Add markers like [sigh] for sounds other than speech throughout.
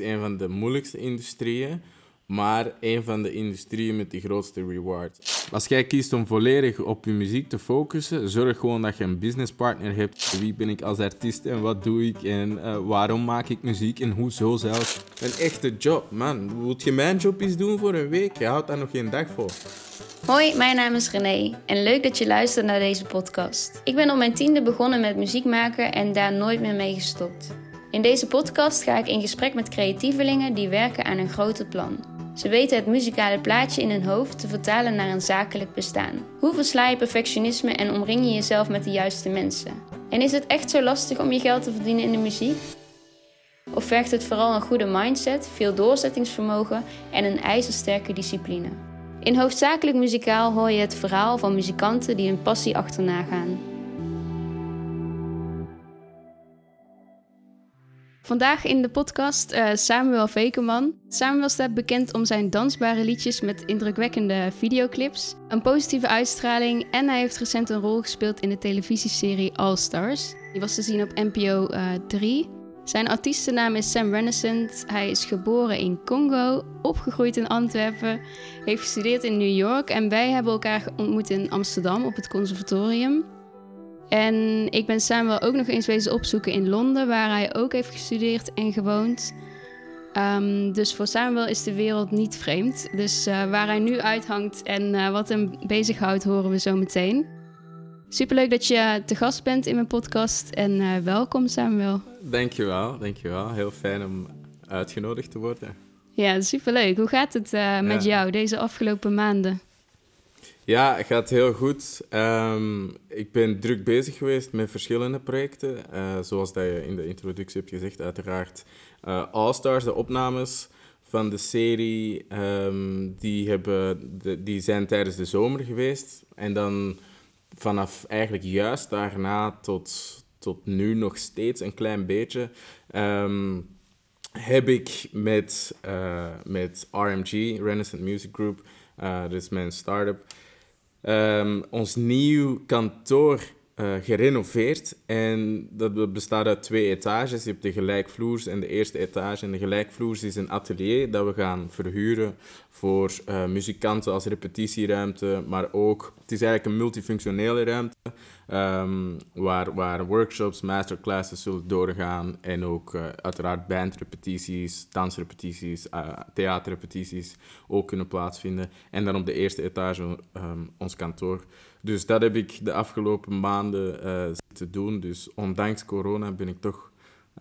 een van de moeilijkste industrieën, maar een van de industrieën met de grootste reward. Als jij kiest om volledig op je muziek te focussen, zorg gewoon dat je een businesspartner hebt. Wie ben ik als artiest en wat doe ik en uh, waarom maak ik muziek en hoezo zelfs. Een echte job, man. Moet je mijn job eens doen voor een week? Je houdt daar nog geen dag voor. Hoi, mijn naam is René en leuk dat je luistert naar deze podcast. Ik ben op mijn tiende begonnen met muziek maken en daar nooit meer mee gestopt. In deze podcast ga ik in gesprek met creatievelingen die werken aan een groter plan. Ze weten het muzikale plaatje in hun hoofd te vertalen naar een zakelijk bestaan. Hoe versla je perfectionisme en omring je jezelf met de juiste mensen? En is het echt zo lastig om je geld te verdienen in de muziek? Of vergt het vooral een goede mindset, veel doorzettingsvermogen en een ijzersterke discipline? In Hoofdzakelijk Muzikaal hoor je het verhaal van muzikanten die hun passie achterna gaan. Vandaag in de podcast uh, Samuel Vekeman. Samuel staat bekend om zijn dansbare liedjes met indrukwekkende videoclips, een positieve uitstraling en hij heeft recent een rol gespeeld in de televisieserie All Stars. Die was te zien op NPO uh, 3. Zijn artiestennaam is Sam Renaissance. Hij is geboren in Congo, opgegroeid in Antwerpen, heeft gestudeerd in New York en wij hebben elkaar ontmoet in Amsterdam op het conservatorium. En ik ben Samuel ook nog eens wezen opzoeken in Londen, waar hij ook heeft gestudeerd en gewoond. Um, dus voor Samuel is de wereld niet vreemd. Dus uh, waar hij nu uithangt en uh, wat hem bezighoudt, horen we zo meteen. Superleuk dat je te gast bent in mijn podcast en uh, welkom Samuel. Dankjewel, dankjewel. Heel fijn om uitgenodigd te worden. Ja, superleuk. Hoe gaat het met ja. jou deze afgelopen maanden? Ja, het gaat heel goed. Um, ik ben druk bezig geweest met verschillende projecten. Uh, zoals dat je in de introductie hebt gezegd, uiteraard. Uh, All Stars, de opnames van de serie, um, die, hebben de, die zijn tijdens de zomer geweest. En dan vanaf eigenlijk juist daarna tot, tot nu nog steeds een klein beetje. Um, heb ik met, uh, met RMG, Renaissance Music Group, dus mijn start-up, um, ons nieuw kantoor uh, gerenoveerd. En dat bestaat uit twee etages. Je hebt de gelijkvloers en de eerste etage. En de gelijkvloers is een atelier dat we gaan verhuren voor uh, muzikanten als repetitieruimte, maar ook, het is eigenlijk een multifunctionele ruimte, um, waar, waar workshops, masterclasses zullen doorgaan en ook uh, uiteraard bandrepetities, dansrepetities, theaterrepetities ook kunnen plaatsvinden. En dan op de eerste etage um, ons kantoor. Dus dat heb ik de afgelopen maanden uh, zitten doen. Dus ondanks corona ben ik toch,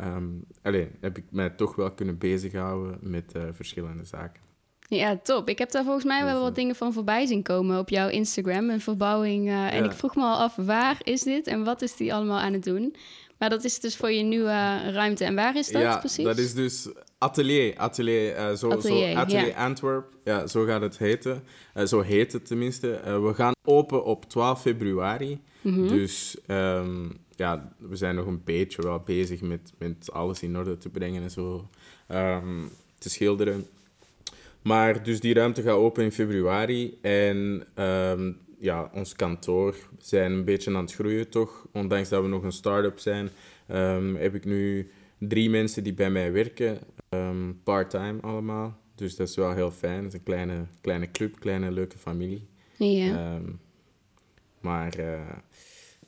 um, allez, heb ik mij toch wel kunnen bezighouden met verschillende zaken. Ja, top. Ik heb daar volgens mij wel wat dingen van voorbij zien komen op jouw Instagram. Een verbouwing. Uh, en ik vroeg me al af, waar is dit en wat is die allemaal aan het doen? Maar dat is dus voor je nieuwe ruimte. En waar is dat ja, precies? dat is dus Atelier. Atelier, uh, zo, atelier, zo, atelier. Antwerp. Ja, zo gaat het heten. Uh, zo heet het tenminste. we gaan open op 12 februari. Mm -hmm. Dus um, ja, we zijn nog een beetje wel bezig met, met alles in orde te brengen en zo. Um, te schilderen. Maar dus die ruimte gaat open in februari. En um, ja, ons kantoor, we zijn een beetje aan het groeien toch. Ondanks dat we nog een start-up zijn, heb ik nu drie mensen die bij mij werken. Um, part-time allemaal. Dus dat is wel heel fijn. Het is een kleine, kleine club, kleine leuke familie. Ja. maar uh,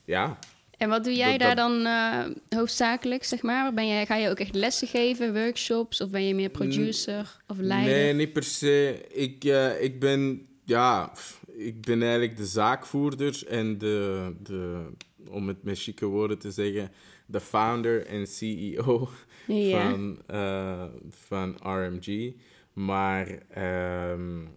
ja, en wat doe jij daar dan uh, hoofdzakelijk, zeg maar? Ben jij, ga je ook echt lessen geven, workshops? Of ben je meer producer of leider? Nee, niet per se. Ik, uh, ik ben, ja, ik ben eigenlijk de zaakvoerder en de, de om het met chique woorden te zeggen, de founder en CEO van, uh, van RMG. Maar um,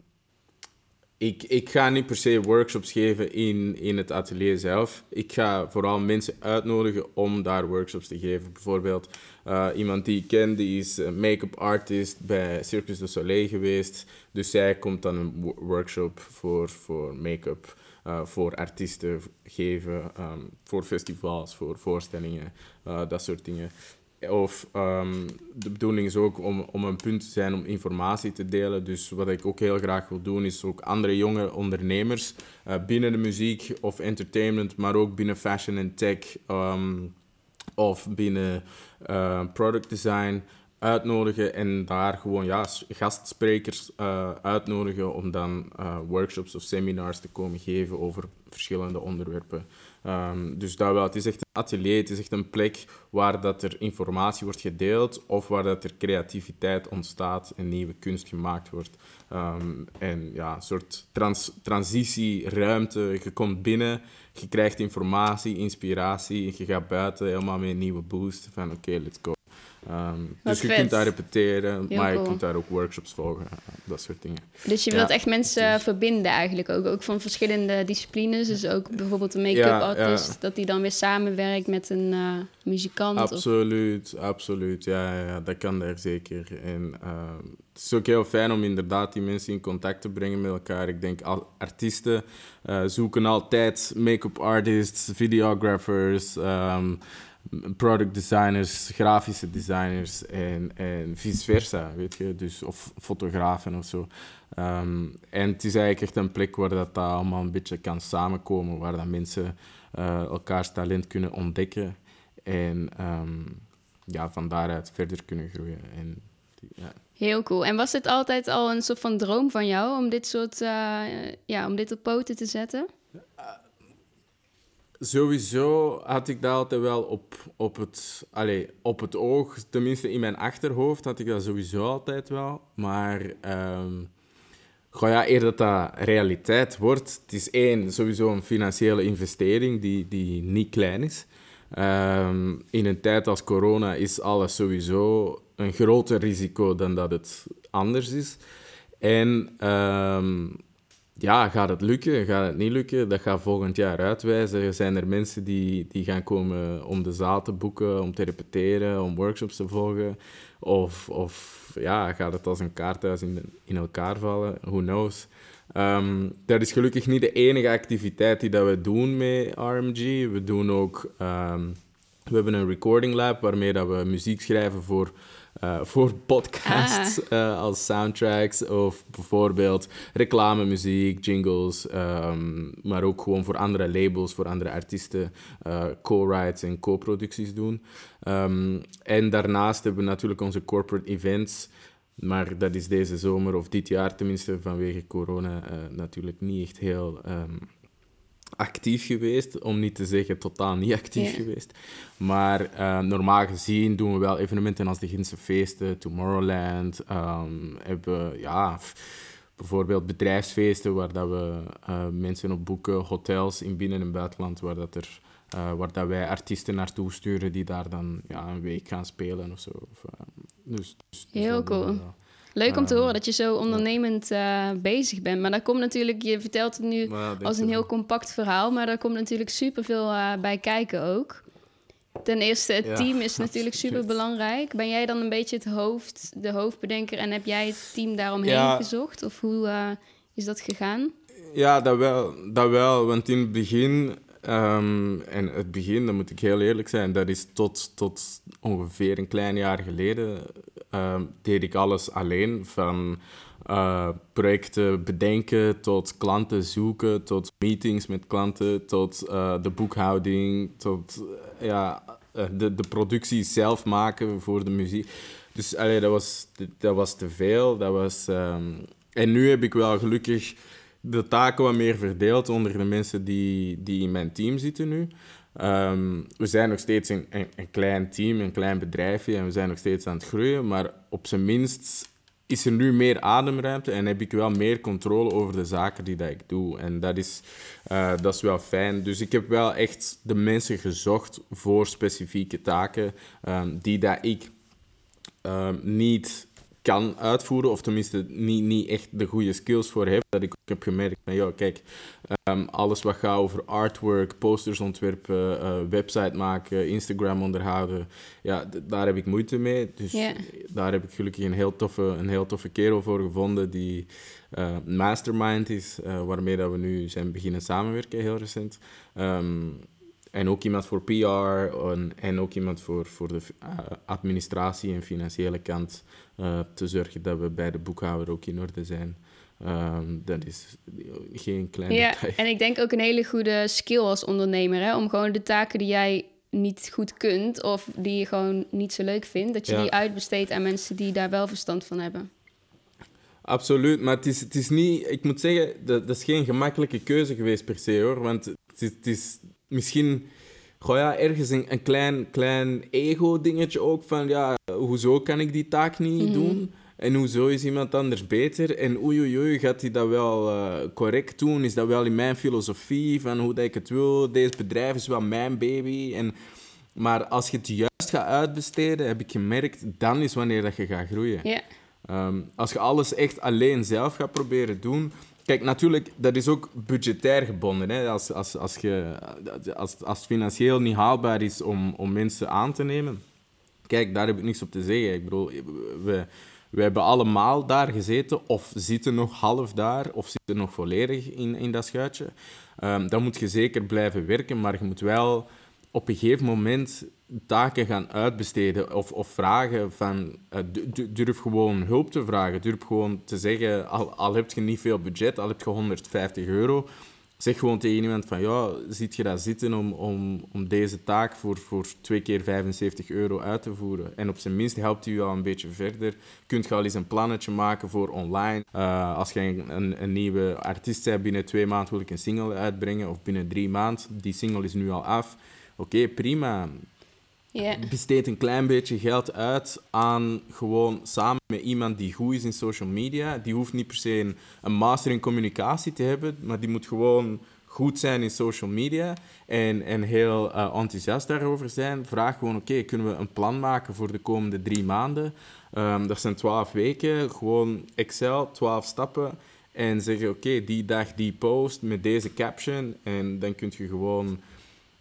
ik, ik ga niet per se workshops geven in, in het atelier zelf. Ik ga vooral mensen uitnodigen om daar workshops te geven. Bijvoorbeeld uh, iemand die ik ken, die is make-up artist bij Circus du Soleil geweest. Dus zij komt dan een workshop voor, voor make-up uh, voor artiesten geven, um, voor festivals, voor voorstellingen, dat soort dingen. Of um, de bedoeling is ook om, om een punt te zijn om informatie te delen. Dus wat ik ook heel graag wil doen, is ook andere jonge ondernemers uh, binnen de muziek of entertainment, maar ook binnen fashion en tech um, of binnen uh, product design. uitnodigen en daar gewoon ja, gastsprekers uh, uitnodigen om dan workshops of seminars te komen geven over verschillende onderwerpen. Um, dus dat wel, het is echt een atelier, het is echt een plek waar dat er informatie wordt gedeeld of waar dat er creativiteit ontstaat en nieuwe kunst gemaakt wordt. Um, en ja, een soort trans transitieruimte. Je komt binnen, je krijgt informatie, inspiratie en je gaat buiten helemaal met een nieuwe boost van oké, let's go. Um, dus je kunt daar repeteren, maar je kunt daar ook workshops volgen, dat soort dingen. Dus je wilt echt mensen dus- verbinden eigenlijk ook, ook van verschillende disciplines. Dus ook bijvoorbeeld een make-up artist, dat die dan weer samenwerkt met een uh, muzikant. Absoluut, absoluut. Ja, ja, dat kan daar zeker. En uh, het is ook heel fijn om inderdaad die mensen in contact te brengen met elkaar. Ik denk, artiesten uh, zoeken altijd make-up artists, videographers... Um, product designers, grafische designers en, en vice versa, weet je, dus, of fotografen of zo. Ehm, en het is eigenlijk echt een plek waar dat, dat allemaal een beetje kan samenkomen, waar dat mensen uh, elkaars talent kunnen ontdekken en um, ja, van daaruit verder kunnen groeien. En, ja. Heel cool. En was dit altijd al een soort van droom van jou om dit soort, uh, ja, om dit op poten te zetten? Sowieso had ik dat altijd wel op, op, het, allez, op het oog. Tenminste, in mijn achterhoofd had ik dat sowieso altijd wel. Maar um, goh ja, eer dat dat realiteit wordt... Het is één, sowieso een financiële investering die, die niet klein is. Um, in een tijd als corona is alles sowieso een groter risico dan dat het anders is. En... Um, ja, gaat het lukken? Gaat het niet lukken? Dat gaat volgend jaar uitwijzen. Zijn er mensen die, die gaan komen om de zaal te boeken, om te repeteren, om workshops te volgen? Of, of ja, gaat het als een kaarthuis in, in elkaar vallen? Who knows? Um, dat is gelukkig niet de enige activiteit die dat we doen met RMG. We doen ook... Um, we hebben een recording lab waarmee dat we muziek schrijven voor uh, voor podcasts ah. uh, als soundtracks of bijvoorbeeld reclamemuziek, jingles, um, maar ook gewoon voor andere labels, voor andere artiesten uh, co-writes en co-producties doen. Um, en daarnaast hebben we natuurlijk onze corporate events. Maar dat is deze zomer, of dit jaar tenminste, vanwege corona, natuurlijk niet echt heel um, actief geweest, om niet te zeggen totaal niet actief geweest. Maar uh, normaal gezien doen we wel evenementen als de Gindse Feesten, Tomorrowland. Um, hebben ja, bijvoorbeeld bedrijfsfeesten waar dat we uh, mensen op boeken, hotels in binnen- en buitenland, waar, dat er, uh, waar dat wij artiesten naartoe sturen die daar dan ja, een week gaan spelen of zo. Of, dus, dus, dus Heel cool. Leuk om te horen dat je zo ondernemend uh, bezig bent. Maar daar komt natuurlijk, je vertelt het nu als een heel compact verhaal, maar daar komt natuurlijk superveel uh, bij kijken ook. Ten eerste, het team is natuurlijk [laughs] super belangrijk. Ben jij dan een beetje het hoofd, de hoofdbedenker en heb jij het team daaromheen gezocht? Of hoe uh, is dat gegaan? Ja, dat wel, dat wel. Want in het begin Um, en het begin, dan moet ik heel eerlijk zijn, dat is tot, tot ongeveer een klein jaar geleden deed ik alles alleen. Van uh, projecten bedenken, tot klanten zoeken, tot meetings met klanten, tot uh, de boekhouding, tot uh, ja, de, de productie zelf maken voor de muziek. Dus allee, dat, was, dat was te veel. Dat was, um, en nu heb ik wel gelukkig de taken wat meer verdeeld onder de mensen die, die in mijn team zitten nu. Ehm, we zijn nog steeds een, een, klein team, een klein bedrijfje en we zijn nog steeds aan het groeien, maar op zijn minst is er nu meer ademruimte en heb ik wel meer controle over de zaken die dat ik doe. En dat is, uh, dat is wel fijn. Dus ik heb wel echt de mensen gezocht voor specifieke taken um, die dat ik um, niet kan uitvoeren, of tenminste niet, niet echt de goede skills voor heb. Dat ik ook heb gemerkt van, ja, kijk, um, alles wat gaat over artwork, posters ontwerpen, uh, website maken, Instagram onderhouden, ja, daar heb ik moeite mee. Dus daar heb ik gelukkig een heel toffe, een heel toffe kerel voor gevonden die uh, mastermind is, uh, waarmee dat we nu zijn beginnen samenwerken heel recent. Um, en ook iemand voor PR en, en ook iemand voor, voor de administratie en financiële kant uh, te zorgen dat we bij de boekhouder ook in orde zijn. Um, dat is geen klein ja, detail. En ik denk ook een hele goede skill als ondernemer, hè? om gewoon de taken die jij niet goed kunt of die je gewoon niet zo leuk vindt, dat je Ja. die uitbesteedt aan mensen die daar wel verstand van hebben. Absoluut, maar het is, het is niet... Ik moet zeggen, dat, dat is geen gemakkelijke keuze geweest per se, hoor. Want het is, het is misschien... Goh ja, ergens een, een klein, klein ego-dingetje ook van... Ja, hoezo kan ik die taak niet doen? En hoezo is iemand anders beter? En oei, oei, oei, gaat hij dat wel eh, correct doen? Is dat wel in mijn filosofie van hoe dat ik het wil? Deze bedrijf is wel mijn baby. En, maar als je het juist gaat uitbesteden, heb ik gemerkt, dan is wanneer dat je gaat groeien. Ehm, als je alles echt alleen zelf gaat proberen doen. Kijk, natuurlijk, dat is ook budgetair gebonden. Hè? Als, als, als, je, als, als het financieel niet haalbaar is om, om mensen aan te nemen. Kijk, daar heb ik niks op te zeggen. Ik bedoel, we, we hebben allemaal daar gezeten, of zitten nog half daar, of zitten nog volledig in, in dat schuitje. Ehm, dan moet je zeker blijven werken, maar je moet wel op een gegeven moment taken gaan uitbesteden of, of vragen van eh, du- du- durf gewoon hulp te vragen. Durf gewoon te zeggen, al, al heb je niet veel budget, al heb je 150 euro, zeg gewoon tegen iemand van ja, ziet je dat zitten om, om, om deze taak voor, voor twee keer 75 euro uit te voeren. En op zijn minst helpt je al een beetje verder. Kunt je al eens een plannetje maken voor online. Eh, als je een, een, een nieuwe artiest bent, binnen twee maanden wil ik een single uitbrengen, of binnen drie maanden, die single is nu al af. Oké, prima. Ja. Besteed een klein beetje geld uit aan gewoon samen met iemand die goed is in social media. Die hoeft niet per se een, master in communicatie te hebben, maar die moet gewoon goed zijn in social media en, en heel eh, enthousiast daarover zijn. Vraag gewoon, oké, kunnen we een plan maken voor de komende drie maanden? Ehm, dat zijn twaalf weken, gewoon Excel, twaalf stappen. En zeggen, oké, die dag die post met deze caption. En dan kun je gewoon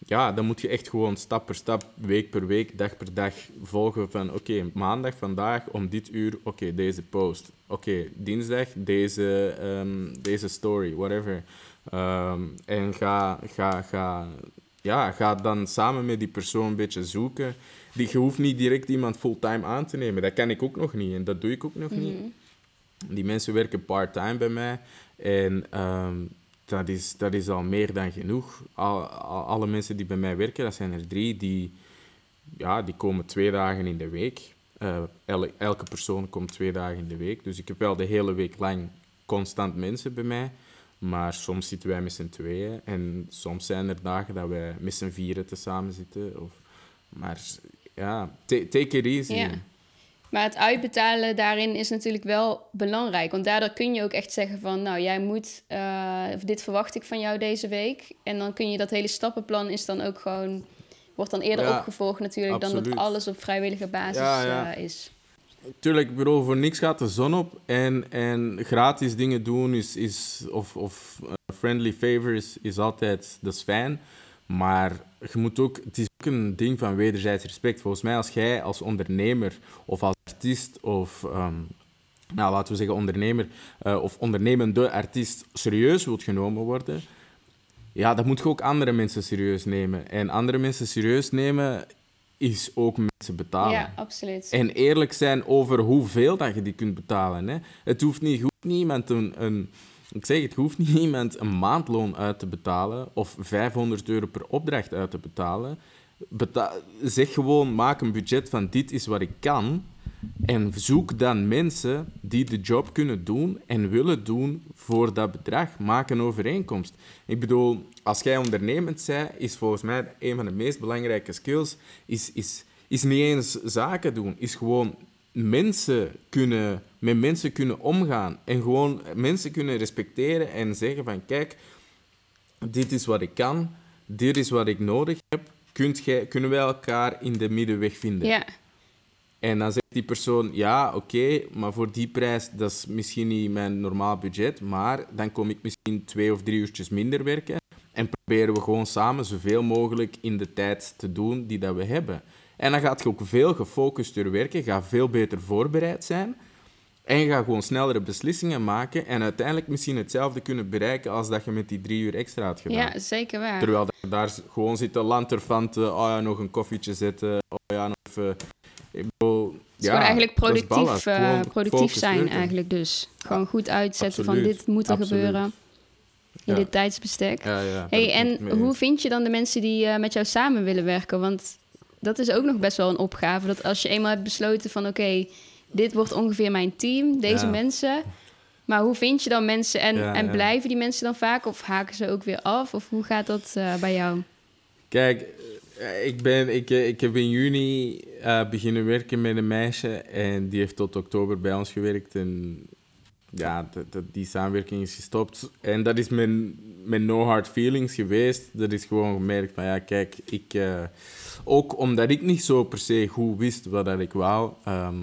ja, dan moet je echt gewoon stap per stap, week per week, dag per dag volgen van oké, maandag vandaag om dit uur, oké, deze post. Oké, dinsdag deze, ehm, deze story, whatever. Ehm, en ga, ga, ga, ja, ga dan samen met die persoon een beetje zoeken. Die, je hoeft niet direct iemand fulltime aan te nemen. Dat kan ik ook nog niet en dat doe ik ook nog niet. Die mensen werken part-time bij mij. En ehm, dat, is, dat is al meer dan genoeg. Al, al- alle mensen die bij mij werken, dat zijn er drie, die, ja, die komen twee dagen in de week. El- elke persoon komt twee dagen in de week. Dus ik heb wel de hele week lang constant mensen bij mij. Maar soms zitten wij met z'n tweeën. En soms zijn er dagen dat wij met z'n vieren tezamen zitten. Of, maar ja, ta- take it easy. Maar het uitbetalen daarin is natuurlijk wel belangrijk. Want daardoor kun je ook echt zeggen van... nou, jij moet... eh, of dit verwacht ik van jou deze week. En dan kun je dat hele stappenplan is dan ook gewoon... wordt dan eerder Ja, opgevolgd natuurlijk... dan dat alles op vrijwillige basis Ja, ja. eh, is. Tuurlijk, ik bedoel, voor niks gaat de zon op. En, en gratis dingen doen is, is, of, of eh, friendly favors is altijd, dat is fijn. Maar je moet ook, het is ook een ding van wederzijds respect. Volgens mij, als jij als ondernemer of als artiest of, ehm, nou, laten we zeggen ondernemer eh, of ondernemende artiest serieus wilt genomen worden, ja, dan moet je ook andere mensen serieus nemen. En andere mensen serieus nemen is ook mensen betalen. Ja, absoluut. En eerlijk zijn over hoeveel dat je die kunt betalen. Hè. Het hoeft niet, hoeft niet iemand een, een, ik zeg het, hoeft niet [laughs] iemand een maandloon uit te betalen of 500 euro per opdracht uit te betalen. Beta zeg gewoon, maak een budget van dit is wat ik kan. En zoek dan mensen die de job kunnen doen en willen doen voor dat bedrag. Maak een overeenkomst. Ik bedoel, als jij ondernemend bent, is volgens mij een van de meest belangrijke skills is, is, is niet eens zaken doen. Is gewoon mensen kunnen, met mensen kunnen omgaan. En gewoon mensen kunnen respecteren en zeggen van kijk, dit is wat ik kan, dit is wat ik nodig heb. Kunt jij, kunnen wij elkaar in de middenweg vinden? Ja, En dan zegt die persoon, ja, oké, maar voor die prijs, dat is misschien niet mijn normaal budget, maar dan kom ik misschien twee of drie uurtjes minder werken en proberen we gewoon samen zoveel mogelijk in de tijd te doen die dat we hebben. En dan gaat je ook veel gefocuster werken, ga veel beter voorbereid zijn en je gaat gewoon snellere beslissingen maken en uiteindelijk misschien hetzelfde kunnen bereiken als dat je met die drie uur extra had gedaan. ja, zeker waar. Terwijl je daar gewoon zit te lanterfanten, oh ja, nog een koffietje zetten, oh ja, nog even... Ik bedoel, gewoon eigenlijk productief, eh, productief zijn eigenlijk dus. Gewoon goed uitzetten van dit moet er absoluut. gebeuren. in Ja. dit tijdsbestek. Ja, ja, hey, en hoe vind je dan de mensen die eh, met jou samen willen werken? Want dat is ook nog best wel een opgave. Dat als je eenmaal hebt besloten van oké, dit wordt ongeveer mijn team, deze Ja. mensen. Maar hoe vind je dan mensen en, Ja, en blijven die mensen dan vaak of haken ze ook weer af? Of hoe gaat dat eh, bij jou? Kijk, eh, ik, ben, ik, eh, ik heb in juni beginnen werken met een meisje en die heeft tot oktober bij ons gewerkt. En ja, dat, dat- die samenwerking is gestopt. En dat is mijn, mijn no hard feelings geweest. Dat is gewoon gemerkt van ja, kijk, ik, ook omdat ik niet zo per se goed wist wat dat ik wou. ehm,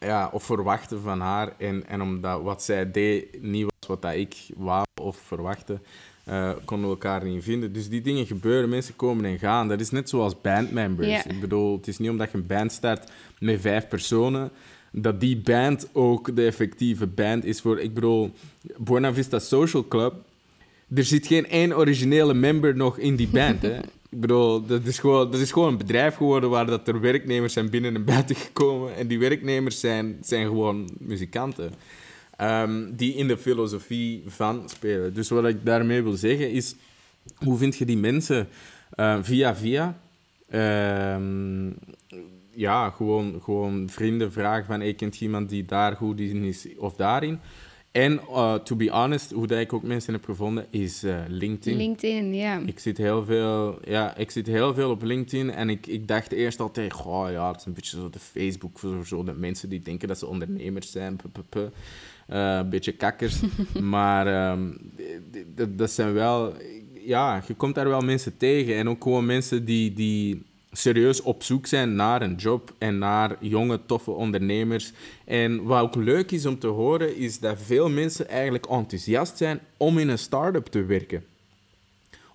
ja, of verwachtte van haar. En, en omdat wat zij deed niet was wat dat ik wou of verwachtte, eh, konden we elkaar niet vinden. Dus die dingen gebeuren, mensen komen en gaan. Dat is net zoals bandmembers. Ik bedoel, het is niet omdat je een band start met vijf personen, dat die band ook de effectieve band is voor... Ik bedoel, Buena Vista Social Club, er zit geen één originele member nog in die band, hè. Ik bedoel, dat is, gewoon, dat is gewoon een bedrijf geworden waar dat er werknemers zijn binnen en buiten gekomen. En die werknemers zijn, zijn gewoon muzikanten. ehm, die in de filosofie van spelen. Dus wat ik daarmee wil zeggen is, hoe vind je die mensen eh, via via? Ehm, ja, gewoon, gewoon vrienden vragen van, hey, kent iemand die daar goed in is of daarin? En, eh, to be honest, hoe dat ik ook mensen heb gevonden, is eh, LinkedIn. LinkedIn, ja. Ik zit heel veel, ja, ik zit heel veel op LinkedIn en ik, ik dacht eerst altijd, goh, ja, het is een beetje zo de Facebook voor zo de mensen die denken dat ze ondernemers zijn, p, p, p. Eh, een beetje kakkers. [laughs] maar d- dat zijn wel, ja, je komt daar wel mensen tegen en ook gewoon mensen die, die serieus op zoek zijn naar een job en naar jonge, toffe ondernemers. En wat ook leuk is om te horen, is dat veel mensen eigenlijk enthousiast zijn om in een start-up te werken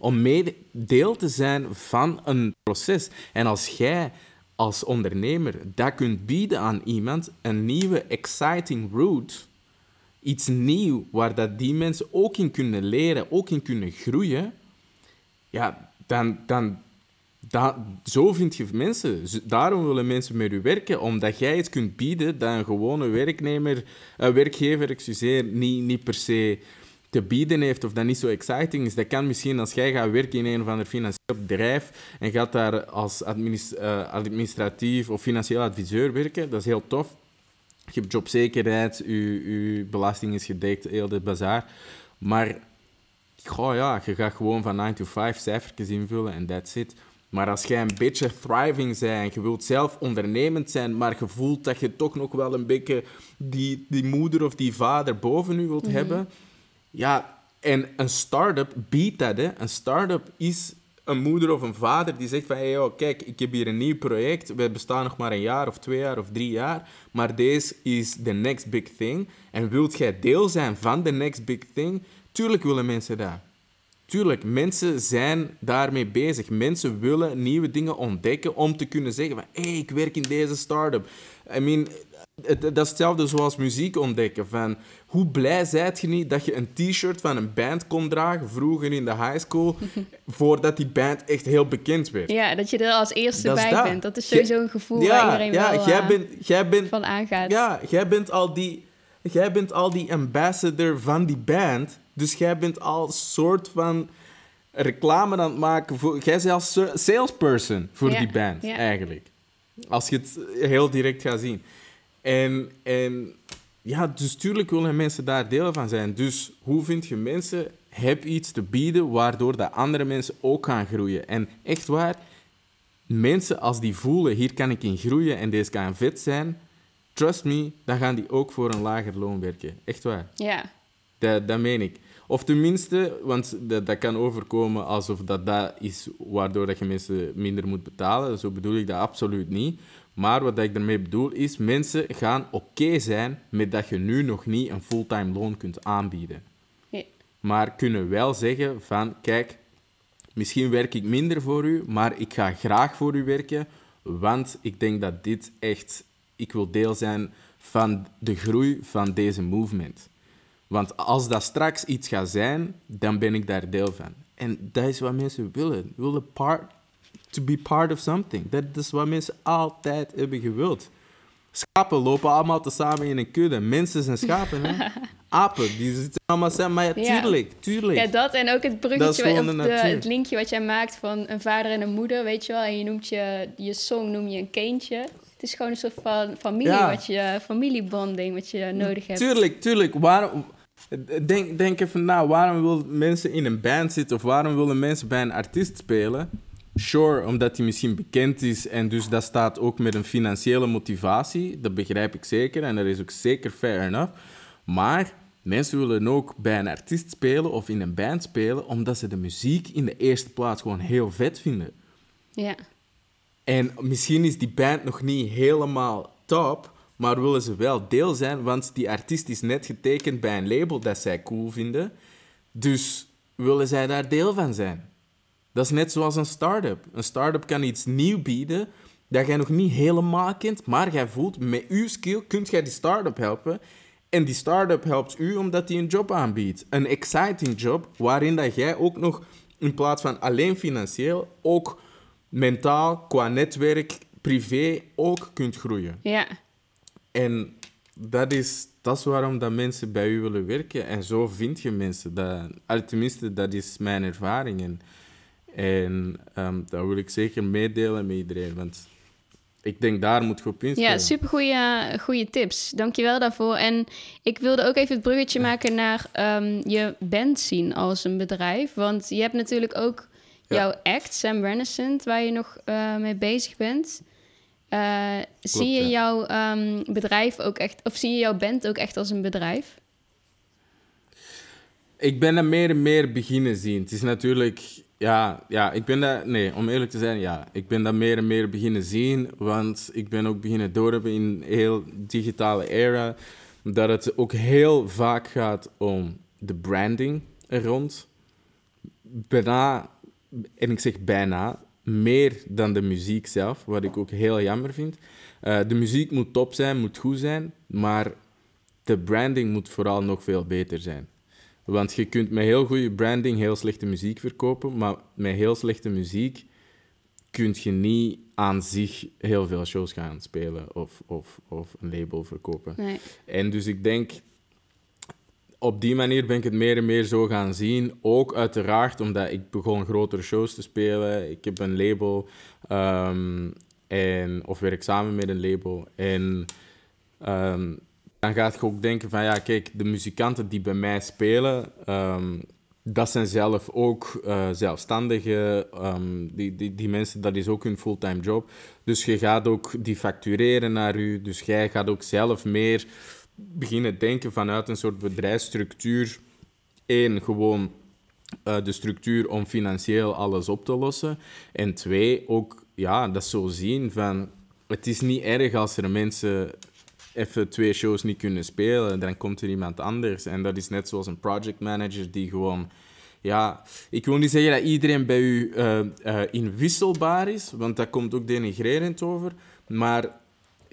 om mede deel te zijn van een proces. En als jij als ondernemer dat kunt bieden aan iemand, een nieuwe exciting route, iets nieuw waar dat die mensen ook in kunnen leren, ook in kunnen groeien, ja, dan, dan, zo vind je mensen. Daarom willen mensen met u werken, omdat jij iets kunt bieden dat een gewone werknemer, werkgever excuseer, niet, niet per se te bieden heeft of dat niet zo exciting is. Dat kan misschien als jij gaat werken in een of ander financieel bedrijf en gaat daar als eh, administratief of financieel adviseur werken, dat is heel tof. Je hebt jobzekerheid, je, je belasting is gedekt, heel de bazaar. Maar goh, ja, je gaat gewoon van 9 to 5 cijfertjes invullen en that's it. Maar als jij een beetje thriving bent, je wilt zelf ondernemend zijn, maar je voelt dat je toch nog wel een beetje die, die moeder of die vader boven je wilt hebben, ja, en een start-up biedt dat. Hè. Een start-up is een moeder of een vader die zegt van... Hey, joh, kijk, ik heb hier een nieuw project. We bestaan nog maar een jaar of twee jaar of drie jaar. Maar deze is the next big thing. En wilt jij deel zijn van the next big thing? Tuurlijk willen mensen dat. Tuurlijk, mensen zijn daarmee bezig. Mensen willen nieuwe dingen ontdekken om te kunnen zeggen van... Hé, hey, ik werk in deze start-up. I mean, het- dat is hetzelfde zoals muziek ontdekken. Van, hoe blij zijt je niet dat je een t-shirt van een band kon dragen, vroeger in de high school, [laughs] voordat die band echt heel bekend werd? Ja, dat je er als eerste Dat bij dat. bent. Dat is sowieso een gevoel waar Ja, iedereen ja wel jij, eh, bent, jij, bent, van aangaat. ja, jij bent al die... Jij bent al die ambassador van die band. Dus jij bent al soort van reclame aan het maken voor... Jij bent als sa- salesperson voor Ja, die band, ja. eigenlijk. Als je het heel direct gaat zien. En, en ja, dus tuurlijk willen mensen daar deel van zijn. Dus hoe vind je mensen? Heb iets te bieden waardoor dat andere mensen ook gaan groeien. En echt waar, mensen als die voelen, hier kan ik in groeien en deze kan vet zijn, trust me, dan gaan die ook voor een lager loon werken. Echt waar. Ja, Dat, dat meen ik. Of tenminste, want dat, dat kan overkomen alsof dat, dat is waardoor dat je mensen minder moet betalen. Zo bedoel ik dat absoluut niet. Maar wat ik daarmee bedoel is, mensen gaan oké zijn met dat je nu nog niet een fulltime loon kunt aanbieden. Ja. Maar kunnen wel zeggen van, kijk, misschien werk ik minder voor u, maar ik ga graag voor u werken, want ik denk dat dit echt, ik wil deel zijn van de groei van deze movement. Want als dat straks iets gaat zijn, dan ben ik daar deel van. En dat is wat mensen willen. Willen part, to be part of something. Dat is wat mensen altijd hebben gewild. Schapen lopen allemaal tezamen in een kudde. Mensen zijn schapen, hè? [laughs] apen. Die zitten allemaal samen. Maar ja, tuurlijk, tuurlijk. Ja, dat en ook het bruggetje, of de, het linkje wat jij maakt van een vader en een moeder, weet je wel. En je noemt je, je song noem je een kindje. Het is gewoon een soort van familie, wat je, familiebonding wat je nodig hebt. Tuurlijk, tuurlijk. Waarom... Denk, denk even na, waarom willen mensen in een band zitten of waarom willen mensen bij een artiest spelen? Sure, omdat hij misschien bekend is en dus dat staat ook met een financiële motivatie. Dat begrijp ik zeker en dat is ook zeker fair enough. Maar mensen willen ook bij een artiest spelen of in een band spelen omdat ze de muziek in de eerste plaats gewoon heel vet vinden. Ja. En misschien is die band nog niet helemaal top, maar willen ze wel deel zijn, want die artiest is net getekend bij een label dat zij cool vinden. Dus willen zij daar deel van zijn. Dat is net zoals een start-up. Een start-up kan iets nieuw bieden dat jij nog niet helemaal kent, maar jij voelt met uw skill kunt jij die start-up helpen. En die start-up helpt u omdat die een job aanbiedt. Een exciting job waarin dat jij ook nog in plaats van alleen financieel ook mentaal, qua netwerk, privé ook kunt groeien. Ja. En dat is, dat is waarom dat mensen bij u willen werken. En zo vind je mensen. Dat, tenminste, dat is mijn ervaring. En, en um, dat wil ik zeker meedelen met iedereen. Want ik denk daar moet je op instellen. Ja, super goede tips. Dankjewel daarvoor. En ik wilde ook even het bruggetje maken naar um, je band zien als een bedrijf. Want je hebt natuurlijk ook jouw act, Sam Renaissance, waar je nog uh, mee bezig bent. Uh, zie je jouw um, bedrijf ook echt, of zie je jouw band ook echt als een bedrijf? Ik ben dat meer en meer beginnen zien. Het is natuurlijk, ja, ja, ik ben dat, nee, om eerlijk te zijn, ja, ik ben dat meer en meer beginnen zien, want ik ben ook beginnen doorhebben in een heel digitale era, dat het ook heel vaak gaat om de branding er rond. Bijna en ik zeg bijna, meer dan de muziek zelf, wat ik ook heel jammer vind. Uh, de muziek moet top zijn, moet goed zijn, maar de branding moet vooral nog veel beter zijn. Want je kunt met heel goede branding heel slechte muziek verkopen, maar met heel slechte muziek kun je niet aan zich heel veel shows gaan spelen of, of, of een label verkopen. Nee. En dus ik denk op die manier ben ik het meer en meer zo gaan zien. Ook uiteraard omdat ik begon grotere shows te spelen. Ik heb een label, um, en, of werk samen met een label. En um, dan gaat je ook denken van, ja, kijk, de muzikanten die bij mij spelen, um, dat zijn zelf ook uh, zelfstandigen. die, die, die mensen, dat is ook hun fulltime job. Dus je gaat ook die factureren naar u. Dus jij gaat ook zelf meer beginnen denken vanuit een soort bedrijfsstructuur. Eén, gewoon uh, de structuur om financieel alles op te lossen. En twee, ook ja, dat zo zien van... Het is niet erg als er mensen even twee shows niet kunnen spelen. Dan komt er iemand anders. En dat is net zoals een project manager die gewoon... Ja, ik wil niet zeggen dat iedereen bij u uh, uh, inwisselbaar is, want dat komt ook denigrerend over. Maar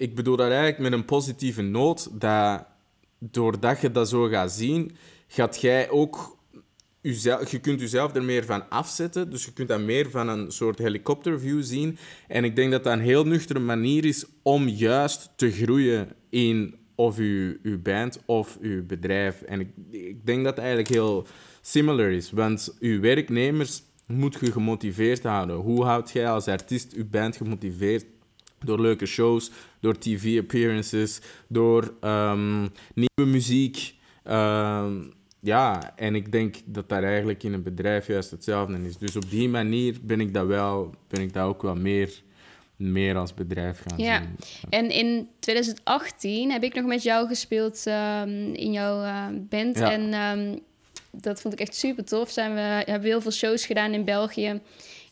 ik bedoel dat eigenlijk met een positieve noot, dat doordat je dat zo gaat zien, gaat jij ook je kunt jezelf er meer van afzetten. Dus je kunt dat meer van een soort helikopterview zien. En ik denk dat dat een heel nuchtere manier is om juist te groeien in of je, je band of je bedrijf. En ik, ik denk dat het eigenlijk heel similar is. Want je werknemers moet je gemotiveerd houden. Hoe houd jij als artiest je band gemotiveerd? Door leuke shows, door tv-appearances, door um, nieuwe muziek. Um, ja, en ik denk dat dat eigenlijk in een bedrijf juist hetzelfde is. Dus op die manier ben ik dat, wel, ben ik dat ook wel meer, meer als bedrijf gaan ja. zien. En in 2018 heb ik nog met jou gespeeld um, in jouw uh, band. Ja. En dat vond ik echt super tof. Zijn we hebben heel veel shows gedaan in België.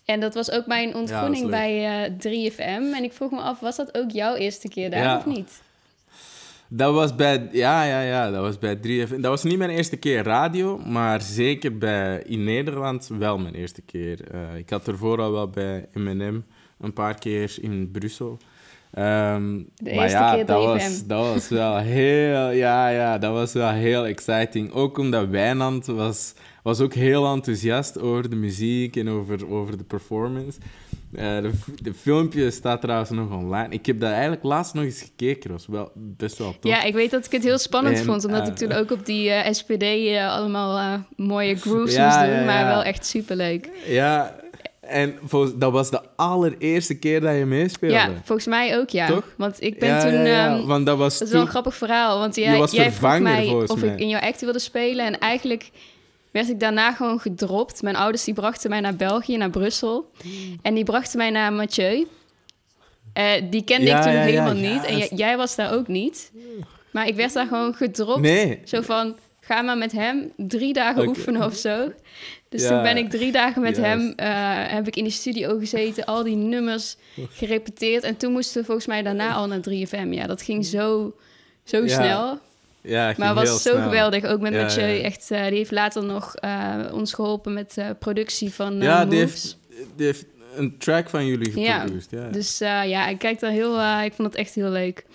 En dat was ook mijn ontgroening ja, bij uh, eh, 3FM. En ik vroeg me af, was dat ook jouw eerste keer daar of niet? Dat was bij, ja, ja, ja, dat was bij 3FM. Dat was niet mijn eerste keer radio, maar zeker bij, in Nederland wel mijn eerste keer. Uh, ik had ervoor al wel bij M&M een paar keer in Brussel. Ehm, De maar eerste ja, keer dat 3FM. was, dat was wel [laughs] heel, ja, ja, dat was wel heel exciting. Ook omdat Wijnand was, was ook heel enthousiast over de muziek en over, over de performance. Eh, de, filmpje staat trouwens nog online. Ik heb dat eigenlijk laatst nog eens gekeken. Dat was wel best wel tof. Ja, ik weet dat ik het heel spannend En, vond, omdat eh, ik toen ook op die eh, SPD allemaal mooie grooves Ja, moest doen, ja, maar wel echt superleuk. Ja, en volgens, dat was de allereerste keer dat je meespeelde. Ja, volgens mij ook, ja. Toch? Want ik ben Ja, toen... ja, ja, ehm, want dat was dat is wel een grappig verhaal, want jij, was jij vroeg mij of mij. ik in jouw act wilde spelen. En eigenlijk werd ik daarna gewoon gedropt. Mijn ouders die brachten mij naar België, naar Brussel. En die brachten mij naar Mathieu. Eh, die kende Ja, ik toen ja, ja, helemaal niet. En j- jij was daar ook niet. Maar ik werd daar gewoon gedropt. Nee. Zo van, ga maar met hem drie dagen oefenen of zo. Dus toen ben ik drie dagen met hem, eh, heb ik in de studio gezeten, al die nummers gerepeteerd. En toen moesten we volgens mij daarna al naar 3FM. Ja, dat ging zo, zo Ja, snel. Ja, Maar het was zo snel. geweldig. Ook met Ja, Mathieu. ja. Echt, eh, die heeft later nog eh, ons geholpen met eh, productie van Ja, die heeft, die heeft een track van jullie geproduceerd. Ja. Dus ja, ik kijk daar heel, ik vond het echt heel leuk.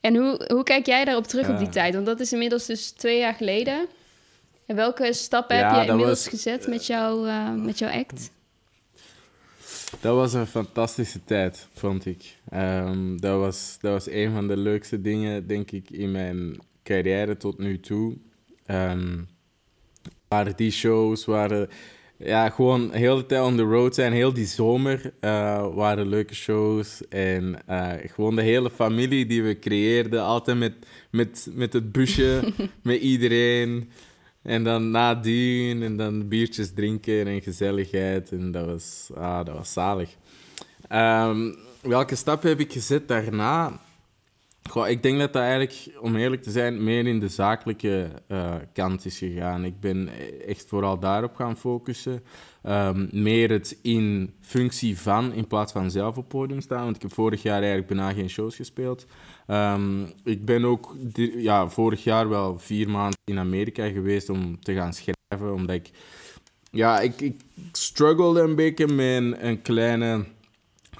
En hoe, hoe kijk jij daarop terug op die tijd? Want dat is inmiddels dus twee jaar geleden. En welke stappen heb je inmiddels was- gezet met, jou, met jouw act? Dat was een fantastische tijd, vond ik. Ehm, dat, was, dat was een van de leukste dingen, denk ik, in mijn carrière tot nu toe. Ehm, waren die shows, waren ja, gewoon heel de tijd on the road zijn. Heel die zomer eh, waren leuke shows. En eh, gewoon de hele familie die we creëerden, altijd met, met, met het busje, [laughs] met iedereen. En dan nadien en dan biertjes drinken en gezelligheid. En dat was, ah, dat was zalig. Ehm, welke stappen heb ik gezet daarna? Goh, ik denk dat dat eigenlijk, om eerlijk te zijn, meer in de zakelijke eh, kant is gegaan. Ik ben echt vooral daarop gaan focussen. Ehm, meer het in functie van, in plaats van zelf op podium staan. Want ik heb vorig jaar eigenlijk bijna geen shows gespeeld. Ehm, ik ben ook ja, vorig jaar wel vier maanden in Amerika geweest om te gaan schrijven. Omdat ik, ja, ik, ik struggelde een beetje met een, kleine,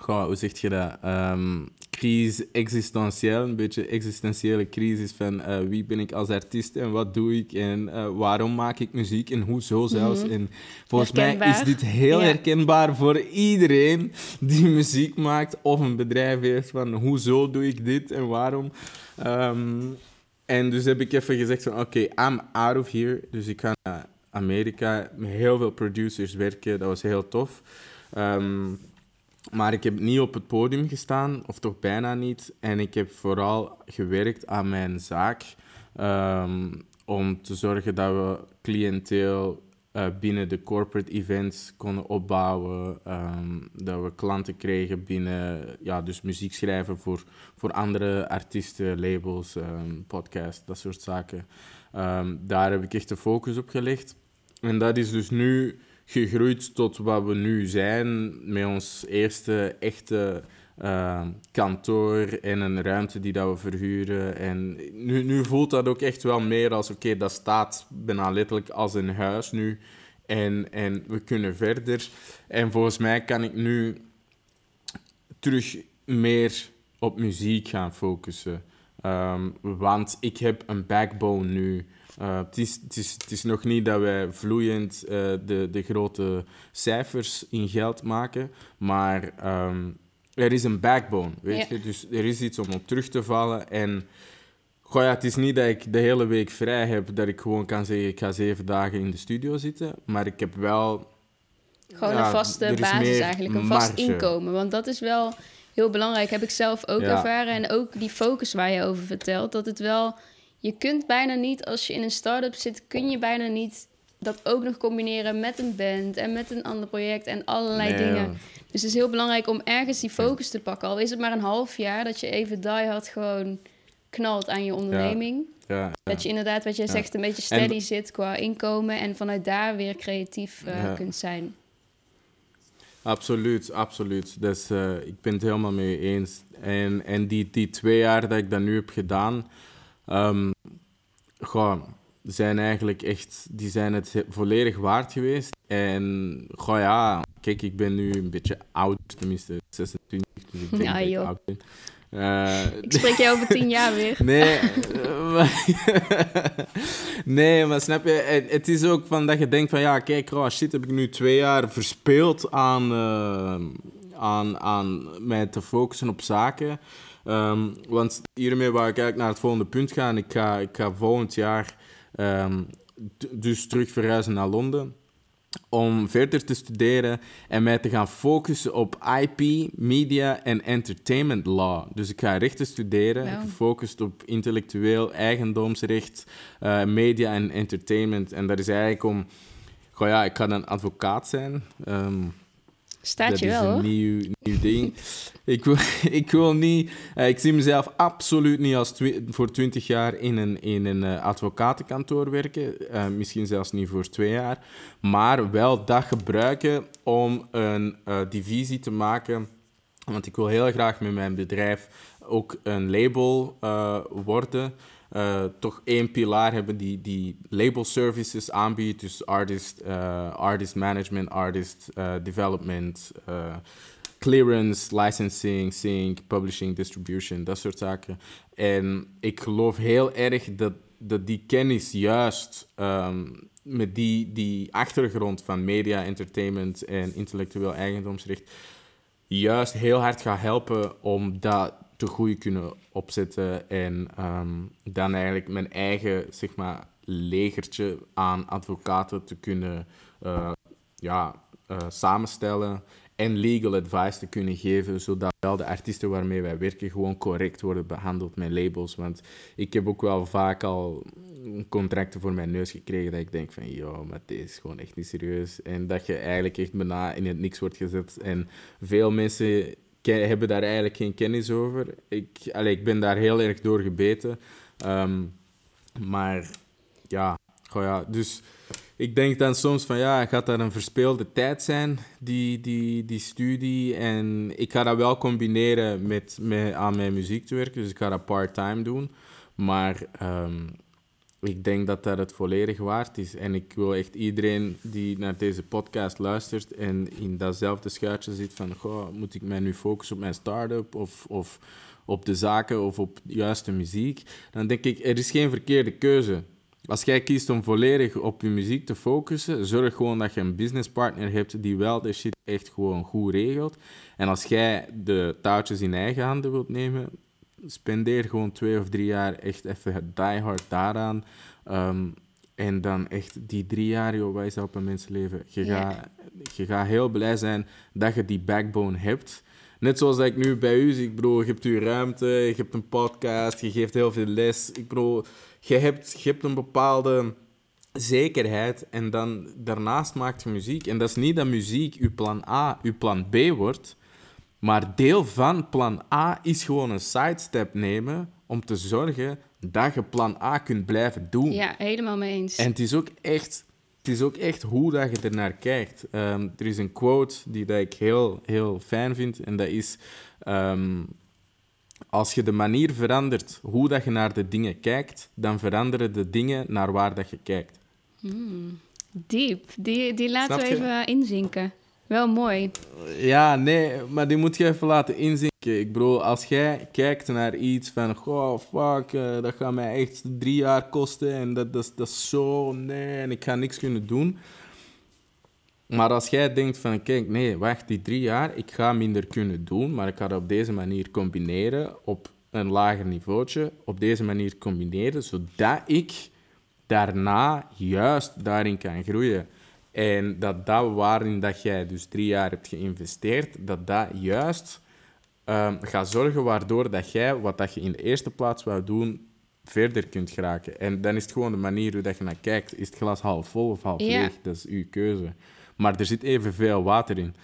hoe zeg je dat? Ehm crisis existentieel, een beetje existentiële crisis van eh, wie ben ik als artiest en wat doe ik en eh, waarom maak ik muziek en hoezo zelfs. En volgens mij is dit heel Ja. herkenbaar voor iedereen die muziek maakt of een bedrijf heeft van hoezo doe ik dit en waarom. Ehm, en dus heb ik even gezegd van oké, I'm out of here. Dus ik ga naar Amerika met heel veel producers werken. Dat was heel tof. Ehm, maar ik heb niet op het podium gestaan, of toch bijna niet. En ik heb vooral gewerkt aan mijn zaak. ehm, om te zorgen dat we cliënteel eh, binnen de corporate events konden opbouwen. ehm, dat we klanten kregen binnen, ja, dus muziek schrijven voor, voor andere artiesten, labels, ehm podcasts, dat soort zaken. Daar heb ik echt de focus op gelegd. En dat is dus nu gegroeid tot wat we nu zijn, met ons eerste echte eh, kantoor en een ruimte die dat we verhuren. En nu, nu voelt dat ook echt wel meer als, oké, dat staat bijna letterlijk als een huis nu. En, en we kunnen verder. En volgens mij kan ik nu terug meer op muziek gaan focussen. Ehm, want ik heb een backbone nu. Eh, het, is, het, is, het is nog niet dat wij vloeiend eh, de, de grote cijfers in geld maken, maar ehm, er is een backbone, weet Ja. je? Dus er is iets om op terug te vallen. En goh, ja, het is niet dat ik de hele week vrij heb, dat ik gewoon kan zeggen, ik ga zeven dagen in de studio zitten, maar ik heb wel Gewoon Ja, een vaste is basis eigenlijk, een vast marge. inkomen. Want dat is wel heel belangrijk, heb ik zelf ook Ja. ervaren. En ook die focus waar je over vertelt, dat het wel... Je kunt bijna niet, als je in een start-up zit, kun je bijna niet dat ook nog combineren met een band en met een ander project en allerlei Nee, dingen. ja. Dus het is heel belangrijk om ergens die focus te pakken. Al is het maar een half jaar, dat je even die hard gewoon knalt aan je onderneming. Ja, ja. Dat je inderdaad, wat jij zegt, een beetje En- steady zit qua inkomen en vanuit daar weer creatief eh, kunt zijn. Absoluut, absoluut. Dus, eh, ik ben het helemaal mee eens. En, en die, die twee jaar dat ik dat nu heb gedaan, ehm goh, zijn eigenlijk echt, die zijn het he- volledig waard geweest. En goh ja, kijk, ik ben nu een beetje oud, tenminste 26, dus ik denk Ja, dat ik oud ben. Uh, ik spreek jou over tien [laughs] jaar weer. Nee, maar, [laughs] nee, maar snap je, het, is ook van dat je denkt van ja, kijk, oh shit, heb ik nu twee jaar verspeeld aan, uh, aan, aan mij te focussen op zaken. Um, want hiermee waar ik eigenlijk naar het volgende punt gaan. Ik ga, ik ga volgend jaar um, dus terug verhuizen naar Londen om verder te studeren en mij te gaan focussen op IP, media en entertainment law. Dus ik ga rechten studeren, gefocust op intellectueel eigendomsrecht, uh, media en entertainment. En dat is eigenlijk om... Goh ja, ik ga dan advocaat zijn. Um, Staat je wel, Dat is een nieuw, nieuw ding. ik, wil, [laughs] ik wil niet... Uh, ik zie mezelf absoluut niet als voor twintig jaar in een, in een uh, advocatenkantoor werken. Uh, misschien zelfs niet voor twee jaar. Maar wel dat gebruiken om een divisie te maken. Want ik wil heel graag met mijn bedrijf ook een label worden... Uh, toch één pilaar hebben die, die label services aanbiedt. Dus artist, uh, artist management, artist uh, development, clearance, licensing, sync, publishing, distribution, dat soort zaken. En ik geloof heel erg dat, dat die kennis juist um, met die, die achtergrond van media, entertainment en intellectueel eigendomsrecht juist heel hard gaat helpen om dat te goed kunnen opzetten en ehm, dan eigenlijk mijn eigen zeg maar, legertje aan advocaten te kunnen uh, ja, uh, samenstellen en legal advice te kunnen geven, zodat wel de artiesten waarmee wij werken gewoon correct worden behandeld met labels. Want ik heb ook wel vaak al contracten voor mijn neus gekregen dat ik denk van, joh, maar dit is gewoon echt niet serieus. En dat je eigenlijk echt bijna in het niks wordt gezet. En veel mensen hebben daar eigenlijk geen kennis over. Ik, allee, ik ben daar heel erg door gebeten. Um, maar ja, goh ja, dus ik denk dan soms van ja, gaat dat een verspeelde tijd zijn, die, die, die studie. En ik ga dat wel combineren met, met aan mijn muziek te werken, dus ik ga dat part-time doen. Maar um, ik denk dat dat het volledig waard is. En ik wil echt iedereen die naar deze podcast luistert en in datzelfde schuitje zit van, goh, moet ik mij nu focussen op mijn start-up of, of op de zaken of op juiste muziek? Dan denk ik, er is geen verkeerde keuze. Als jij kiest om volledig op je muziek te focussen, zorg gewoon dat je een businesspartner hebt die wel de shit echt gewoon goed regelt. En als jij de touwtjes in eigen handen wilt nemen, spendeer gewoon twee of drie jaar echt even die hard daaraan. Um, en dan echt die drie jaar, joh, wij op een mensenleven. Je, gaat, je gaat heel blij zijn dat je die backbone hebt. Net zoals dat ik nu bij u zie, ik bedoel, je hebt uw ruimte, je hebt een podcast, je geeft heel veel les. Ik bedoel, je hebt, je hebt een bepaalde zekerheid en dan daarnaast maakt je muziek. En dat is niet dat muziek uw plan A, uw plan B wordt, maar deel van plan A is gewoon een sidestep nemen om te zorgen dat je plan A kunt blijven doen. Ja, helemaal mee eens. En het is ook echt, het is ook echt hoe dat je ernaar kijkt. Ehm, er is een quote die dat ik heel, heel fijn vind en dat is... Ehm, als je de manier verandert hoe dat je naar de dingen kijkt, dan veranderen de dingen naar waar dat je kijkt. Hmm, diep. Die, die laten we even inzinken. Wel mooi. Ja, nee, maar die moet je even laten inzinken. Ik bedoel, als jij kijkt naar iets van, goh, fuck, uh, dat gaat mij echt drie jaar kosten en dat, dat, dat is zo, nee, en ik ga niks kunnen doen. Maar als jij denkt van, kijk, nee, wacht, die drie jaar, ik ga minder kunnen doen, maar ik ga dat op deze manier combineren, op een lager niveautje, op deze manier combineren, zodat ik daarna juist daarin kan groeien. En dat dat waarin dat jij dus drie jaar hebt geïnvesteerd, dat dat juist um, gaat zorgen waardoor dat jij wat dat je in de eerste plaats wou doen, verder kunt geraken. En dan is het gewoon de manier hoe dat je naar kijkt. Is het glas half vol of half leeg? Dat is uw keuze. Maar er zit evenveel water in.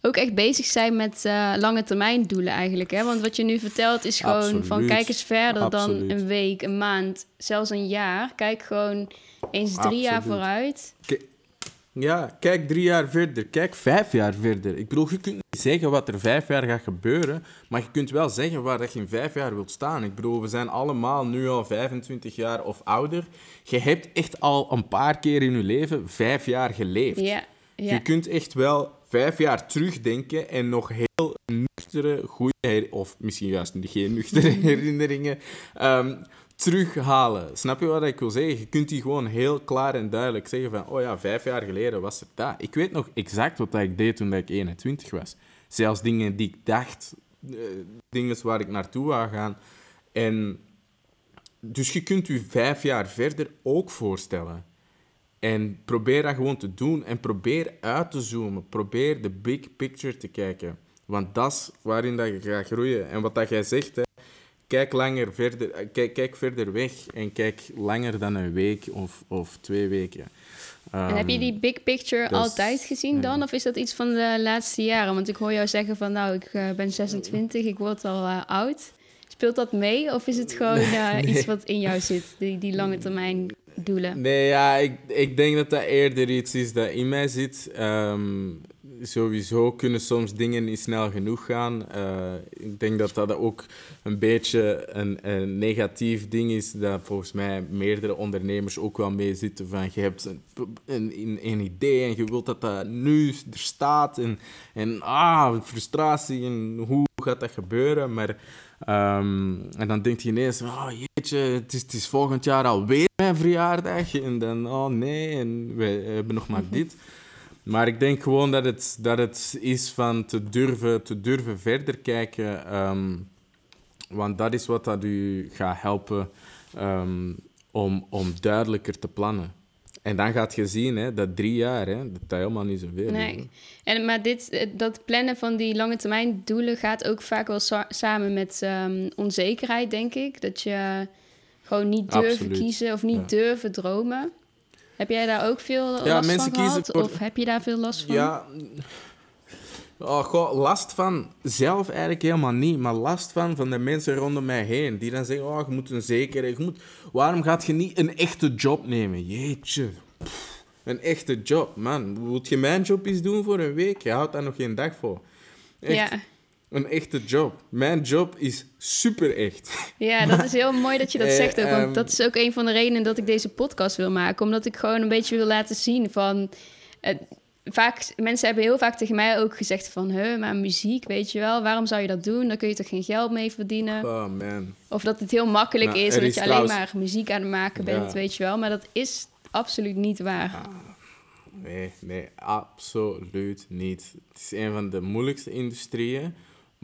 Ook echt bezig zijn met uh, lange termijn doelen eigenlijk. Hè? Want wat je nu vertelt is gewoon van kijk eens verder dan een week, een maand, zelfs een jaar. Kijk gewoon eens drie Absoluut. jaar vooruit. Ja, kijk drie jaar verder, kijk vijf jaar verder. Ik bedoel, je kunt niet zeggen wat er vijf jaar gaat gebeuren, maar je kunt wel zeggen waar dat je in vijf jaar wilt staan. Ik bedoel, we zijn allemaal nu al 25 jaar of ouder. Je hebt echt al een paar keer in je leven vijf jaar geleefd. Ja, ja. Je kunt echt wel vijf jaar terugdenken en nog heel nuchtere, goede, of misschien juist geen nuchtere [laughs] herinneringen um, terughalen. Snap je wat ik wil zeggen? Je kunt die gewoon heel klaar en duidelijk zeggen van, oh ja, vijf jaar geleden was het dat. Ik weet nog exact wat ik deed toen ik 21 was. Zelfs dingen die ik dacht, uh, dingen waar ik naartoe wou gaan. En dus je kunt je vijf jaar verder ook voorstellen. En probeer dat gewoon te doen en probeer uit te zoomen. Probeer de big picture te kijken. Want dat is waarin dat je gaat groeien. En wat dat jij zegt, hè, kijk, langer verder, eh, kijk, kijk verder weg en kijk langer dan een week of, of twee weken. en heb je die big picture dus, altijd gezien dan? Of is dat iets van de laatste jaren? Want ik hoor jou zeggen van nou, ik uh, ben 26, ik word al uh, oud. Speelt dat mee? Of is het gewoon [laughs] uh, iets wat in jou zit, die, die lange termijn doelen? Nee, ja, ik, ik denk dat dat eerder iets is dat in mij zit. Um, sowieso kunnen soms dingen niet snel genoeg gaan. Uh, ik denk dat dat ook een beetje een, een, negatief ding is, dat volgens mij meerdere ondernemers ook wel mee zitten. Van, je hebt een, een, idee en je wilt dat dat nu er staat. En, en ah, frustratie en hoe gaat dat gebeuren? Maar Um, en dan denkt je ineens, oh jeetje, het is, het is volgend jaar alweer mijn verjaardag. En dan, oh nee, en we hebben nog maar dit. [laughs] Maar ik denk gewoon dat het, dat het is van te durven, te durven verder kijken. Um, want dat is wat dat u gaat helpen um, om, om duidelijker te plannen. En dan gaat je zien hè, dat drie jaar, hè, dat is helemaal niet zoveel Nee. En, maar dit, eh, dat plannen van die lange termijn doelen gaat ook vaak wel samen met um, onzekerheid, denk ik. Dat je gewoon niet durven kiezen of niet durven dromen. Heb jij daar ook veel ja, last mensen van? Voor... Of heb je daar veel last van? Ja, Oh, goh, last van zelf eigenlijk helemaal niet, maar last van van de mensen rondom mij heen. Die dan zeggen, oh, je moet een zekere... Je moet, waarom gaat je niet een echte job nemen? Jeetje. een echte job, man. Moet je mijn job eens doen voor een week? Je houdt daar nog geen dag voor. Echt. Ja. Een echte job. Mijn job is super echt. Ja, dat is heel mooi dat je dat [laughs] eh, zegt ook. Want ehm, dat is ook een van de redenen dat ik deze podcast wil maken. Omdat ik gewoon een beetje wil laten zien van... Uh, vaak, mensen hebben heel vaak tegen mij ook gezegd van... Huh, maar muziek, weet je wel, waarom zou je dat doen? Dan kun je toch geen geld mee verdienen? Oh man. Of dat het heel makkelijk nou, is en dat je alleen maar muziek aan het maken bent, weet je wel. Maar dat is absoluut niet waar. Ah, nee, nee, absoluut niet. Het is een van de moeilijkste industrieën,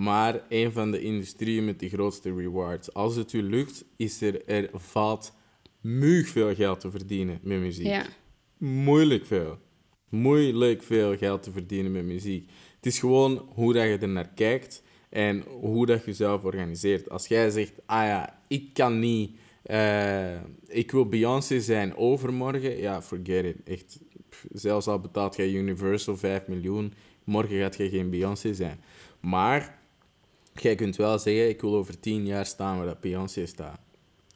maar een van de industrieën met de grootste rewards. Als het u lukt, is er, er valt muug veel geld te verdienen met muziek. Ja. Moeilijk veel moeilijk veel geld te verdienen met muziek. Het is gewoon hoe dat je er naar kijkt en hoe dat je jezelf organiseert. Als jij zegt, ah ja, ik kan niet, uh, ik wil Beyoncé zijn overmorgen, ja, forget it. Echt, zelfs al betaalt jij Universal 5 miljoen, morgen gaat je geen Beyoncé zijn. Maar jij kunt wel zeggen, ik wil over 10 jaar staan waar dat Beyoncé staat.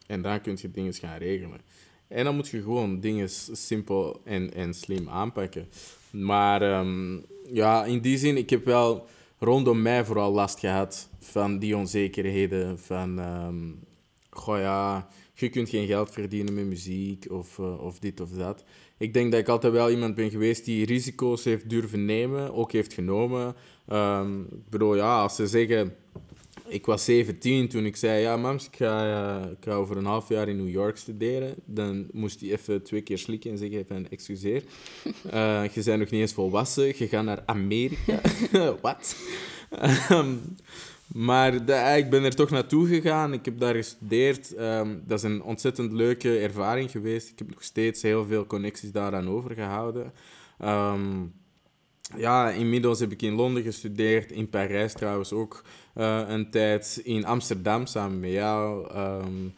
En dan kun je dingen gaan regelen. En dan moet je gewoon dingen simpel en, en slim aanpakken. Maar um, ja, in die zin, ik heb wel rondom mij vooral last gehad van die onzekerheden. Van, um, goh ja, je kunt geen geld verdienen met muziek of, uh, of dit of dat. Ik denk dat ik altijd wel iemand ben geweest die risico's heeft durven nemen, ook heeft genomen. Um, bedoel, ja, als ze zeggen ik was 17 toen ik zei, ja mams, ik ga, uh, ik ga over een half jaar in New York studeren. Dan moest hij even twee keer slikken en zeggen van, excuseer. Uh, [laughs] je bent nog niet eens volwassen, je gaat naar Amerika. [laughs] Wat? um, maar de, ik ben er toch naartoe gegaan. Ik heb daar gestudeerd. Um, dat is een ontzettend leuke ervaring geweest. Ik heb nog steeds heel veel connecties daaraan overgehouden. Um, ja, inmiddels heb ik in Londen gestudeerd, in Parijs trouwens ook uh, een tijd, in Amsterdam samen met jou. Um,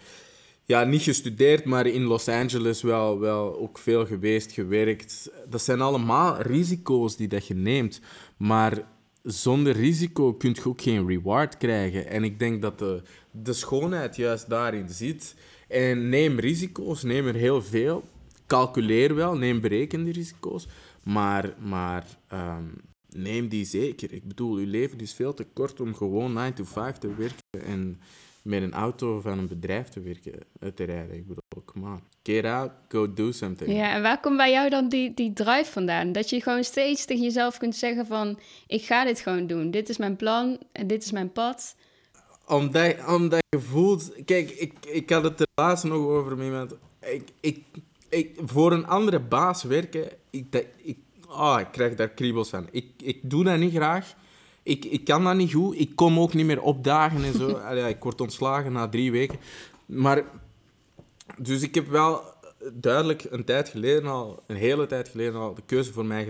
ja, niet gestudeerd, maar in Los Angeles wel, wel ook veel geweest, gewerkt. Dat zijn allemaal risico's die dat je neemt. Maar zonder risico kun je ook geen reward krijgen. En ik denk dat de, de schoonheid juist daarin zit. En neem risico's, neem er heel veel. Calculeer wel, neem berekende risico's. Maar, maar um, neem die zeker. Ik bedoel, uw leven is veel te kort om gewoon 9 to 5 te werken en met een auto van een bedrijf te werken, te rijden. Ik bedoel come on. Get out, go do something. Ja, en waar komt bij jou dan die, die drive vandaan? Dat je gewoon steeds tegen jezelf kunt zeggen van... ik ga dit gewoon doen. Dit is mijn plan en dit is mijn pad. Omdat, omdat je voelt... Kijk, ik, ik had het er laatst nog over met iemand. Ik, ik, ik, voor een andere baas werken, ik, dat, ik, oh, ik krijg daar kriebels van. Ik, ik doe dat niet graag. Ik, ik kan dat niet goed. Ik kom ook niet meer opdagen en zo. [laughs] Allee, ik word ontslagen na drie weken. Maar... Dus ik heb wel duidelijk een tijd geleden al, een hele tijd geleden al, de keuze voor, mij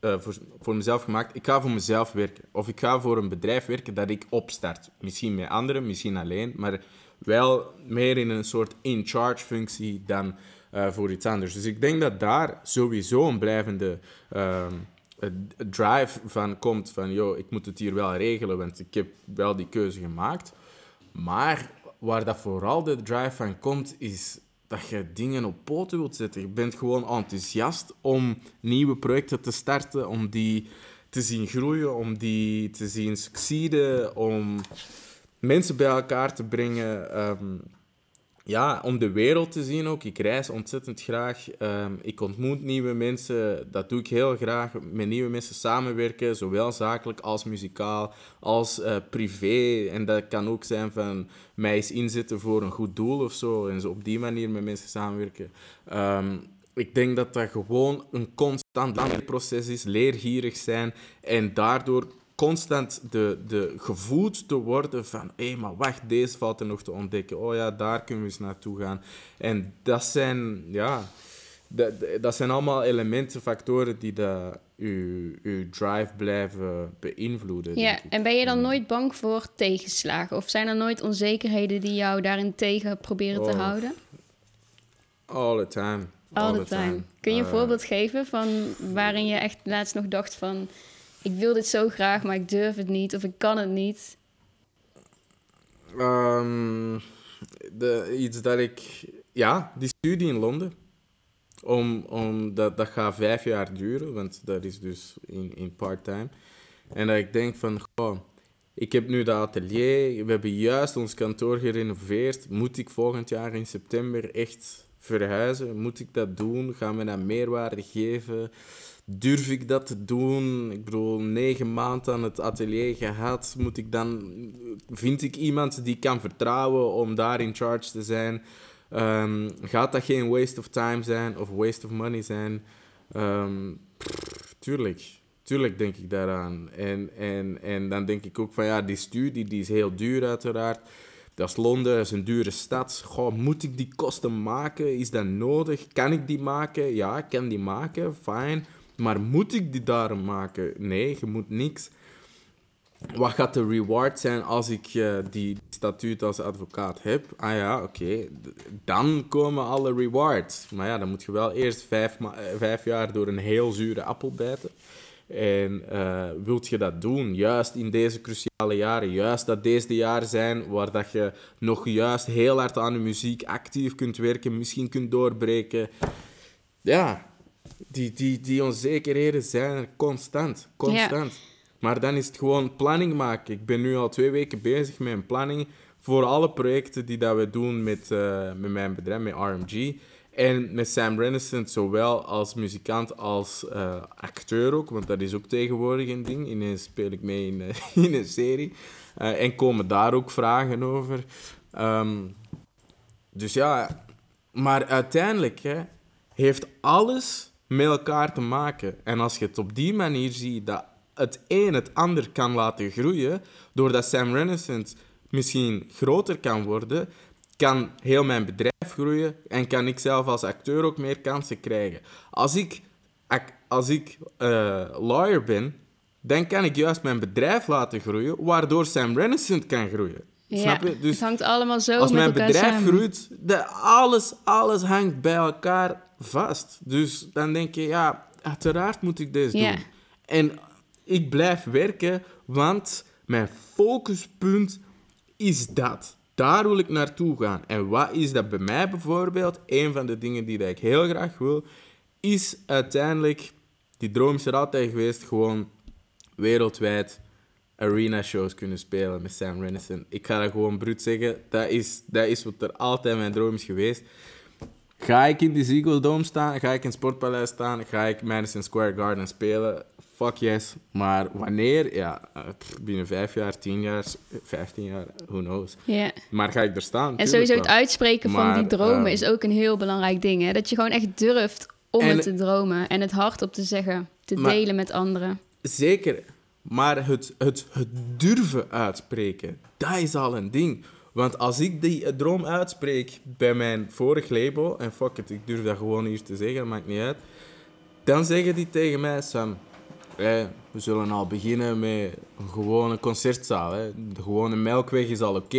uh, voor, voor mezelf gemaakt. Ik ga voor mezelf werken. Of ik ga voor een bedrijf werken dat ik opstart. Misschien met anderen, misschien alleen. Maar wel meer in een soort in-charge functie dan uh, voor iets anders. Dus ik denk dat daar sowieso een blijvende uh, drive van komt. Van, joh, ik moet het hier wel regelen, want ik heb wel die keuze gemaakt. Maar waar dat vooral de drive van komt, is dat je dingen op poten wilt zetten. Je bent gewoon enthousiast om nieuwe projecten te starten, om die te zien groeien, om die te zien succeden, om mensen bij elkaar te brengen. Ehm, ja, om de wereld te zien ook. Ik reis ontzettend graag. Ehm, ik ontmoet nieuwe mensen. Dat doe ik heel graag. Met nieuwe mensen samenwerken, zowel zakelijk als muzikaal, als uh, privé. En dat kan ook zijn van mij eens inzetten voor een goed doel of zo. En zo op die manier met mensen samenwerken. Um, ik denk dat dat gewoon een constant proces is. Leergierig zijn. En daardoor constant de, de gevoed te worden van hé, hey, maar wacht, deze valt er nog te ontdekken. Oh ja, daar kunnen we eens naartoe gaan. En dat zijn, ja, dat, dat zijn allemaal elementen, factoren die dat uw, uw drive blijven beïnvloeden. Ja, en ben je dan nooit bang voor tegenslagen? Of zijn er nooit onzekerheden die jou daarin tegen proberen te oh. houden? All the time. All, the, time. Kun je een uh, voorbeeld geven van waarin je echt laatst nog dacht van ik wil dit zo graag, maar ik durf het niet of ik kan het niet? Um, de, iets dat ik... Ja, die studie in Londen. Om, om, dat, dat gaat vijf jaar duren, want dat is dus in, in part-time. En dat ik denk van, goh, ik heb nu dat atelier, we hebben juist ons kantoor gerenoveerd. Moet ik volgend jaar in september echt verhuizen? Moet ik dat doen? Gaan we dat meerwaarde geven? Durf ik dat te doen? Ik bedoel, negen maanden aan het atelier gehad. Moet ik dan, vind ik iemand die kan vertrouwen om daar in charge te zijn? Um, gaat dat geen waste of time zijn of waste of money zijn? Um, tuurlijk. Tuurlijk denk ik daaraan. En, en, en dan denk ik ook van ja, die studie die is heel duur uiteraard. Dat is Londen, dat is een dure stad. Goh, moet ik die kosten maken? Is dat nodig? Kan ik die maken? Ja, ik kan die maken, fine. Maar moet ik die daarom maken? Nee, je moet niks. Wat gaat de reward zijn als ik uh, die statuut als advocaat heb? Ah ja, oké. Dan komen alle rewards. Maar ja, dan moet je wel eerst vijf, eh, vijf jaar door een heel zure appel bijten. En uh, wilt je dat doen, juist in deze cruciale jaren, juist dat deze de jaren zijn waar dat je nog juist heel hard aan de muziek actief kunt werken, misschien kunt doorbreken. Ja, die, die, die onzekerheden zijn er constant. Constant. Maar dan is het gewoon planning maken. Ik ben nu al twee weken bezig met een planning voor alle projecten die dat we doen met, uh, met mijn bedrijf, met RMG. En met Sam Renaissance, zowel als muzikant als uh, acteur ook, want dat is ook tegenwoordig een ding. Ineens speel ik mee in, uh, [laughs] in een serie. en komen daar ook vragen over. Um, dus ja, maar uiteindelijk hè, heeft alles met elkaar te maken. En als je het op die manier ziet dat het een het ander kan laten groeien, doordat Sam Renaissance misschien groter kan worden, kan heel mijn bedrijf groeien en kan ik zelf als acteur ook meer kansen krijgen. Als ik, als ik uh, lawyer ben, dan kan ik juist mijn bedrijf laten groeien, waardoor Sam Renaissance kan groeien. Ja, Snap je? Dus het hangt allemaal zo Als mijn bedrijf groeit, de, alles, alles hangt bij elkaar vast. Dus dan denk je, ja, uiteraard moet ik dit doen. En ik blijf werken, want mijn focuspunt is dat. Daar wil ik naartoe gaan. En wat is dat bij mij bijvoorbeeld? Een van de dingen die ik heel graag wil, is uiteindelijk, die droom is er altijd geweest, gewoon wereldwijd arena-shows kunnen spelen met Sam Renison. Ik ga dat gewoon bruut zeggen. Dat is, dat is wat er altijd mijn droom is geweest. Ga ik in die Ziggo Dome staan? Ga ik in het Sportpaleis staan? Ga ik Madison Square Garden spelen? Fuck yes. Maar wanneer? Ja, eh, binnen vijf jaar, tien jaar, vijftien jaar, who knows. Maar ga ik er staan? En sowieso het uitspreken van die dromen ehm, is ook een heel belangrijk ding. Hè? Dat je gewoon echt durft om En- het te dromen en het hardop te zeggen, te Maar- delen met anderen. Zeker. Maar het, het, het durven uitspreken, dat is al een ding. Want als ik die droom uitspreek bij mijn vorig label, en fuck it, ik durf dat gewoon hier te zeggen, maakt niet uit. Dan zeggen die tegen mij, Sam, we zullen al beginnen met een gewone concertzaal. Hè. De gewone Melkweg is al oké.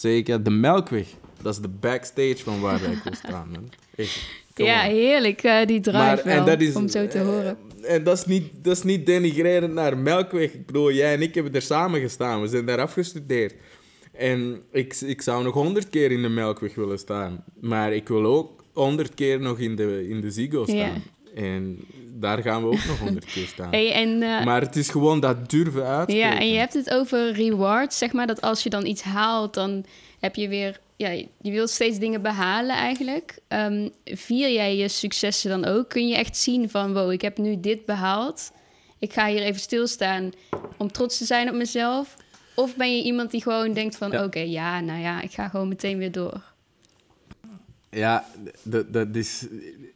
hè. ja, de Melkweg, dat is de backstage van waar ik wil staan. Echt, Ja, heerlijk, eh, die drive wel, en dat is, om zo te eh, horen. En dat is, niet, dat is niet denigrerend naar Melkweg. Ik bedoel, jij en ik hebben er samen gestaan. We zijn daar afgestudeerd. En ik, ik zou nog honderd keer in de Melkweg willen staan. Maar ik wil ook honderd keer nog in de, in de Ziggo staan. En daar gaan we ook nog honderd keer staan. Hey, en, eh, Maar het is gewoon dat durven uitspreken. ja, en je hebt het over rewards, zeg maar, dat als je dan iets haalt, dan heb je weer... Ja, je wilt steeds dingen behalen eigenlijk. Ehm, vier jij je successen dan ook? Kun je echt zien van, wow, ik heb nu dit behaald. Ik ga hier even stilstaan om trots te zijn op mezelf. Of ben je iemand die gewoon denkt van, Ja. oké, ja, nou ja, ik ga gewoon meteen weer door. Ja, dat, dat is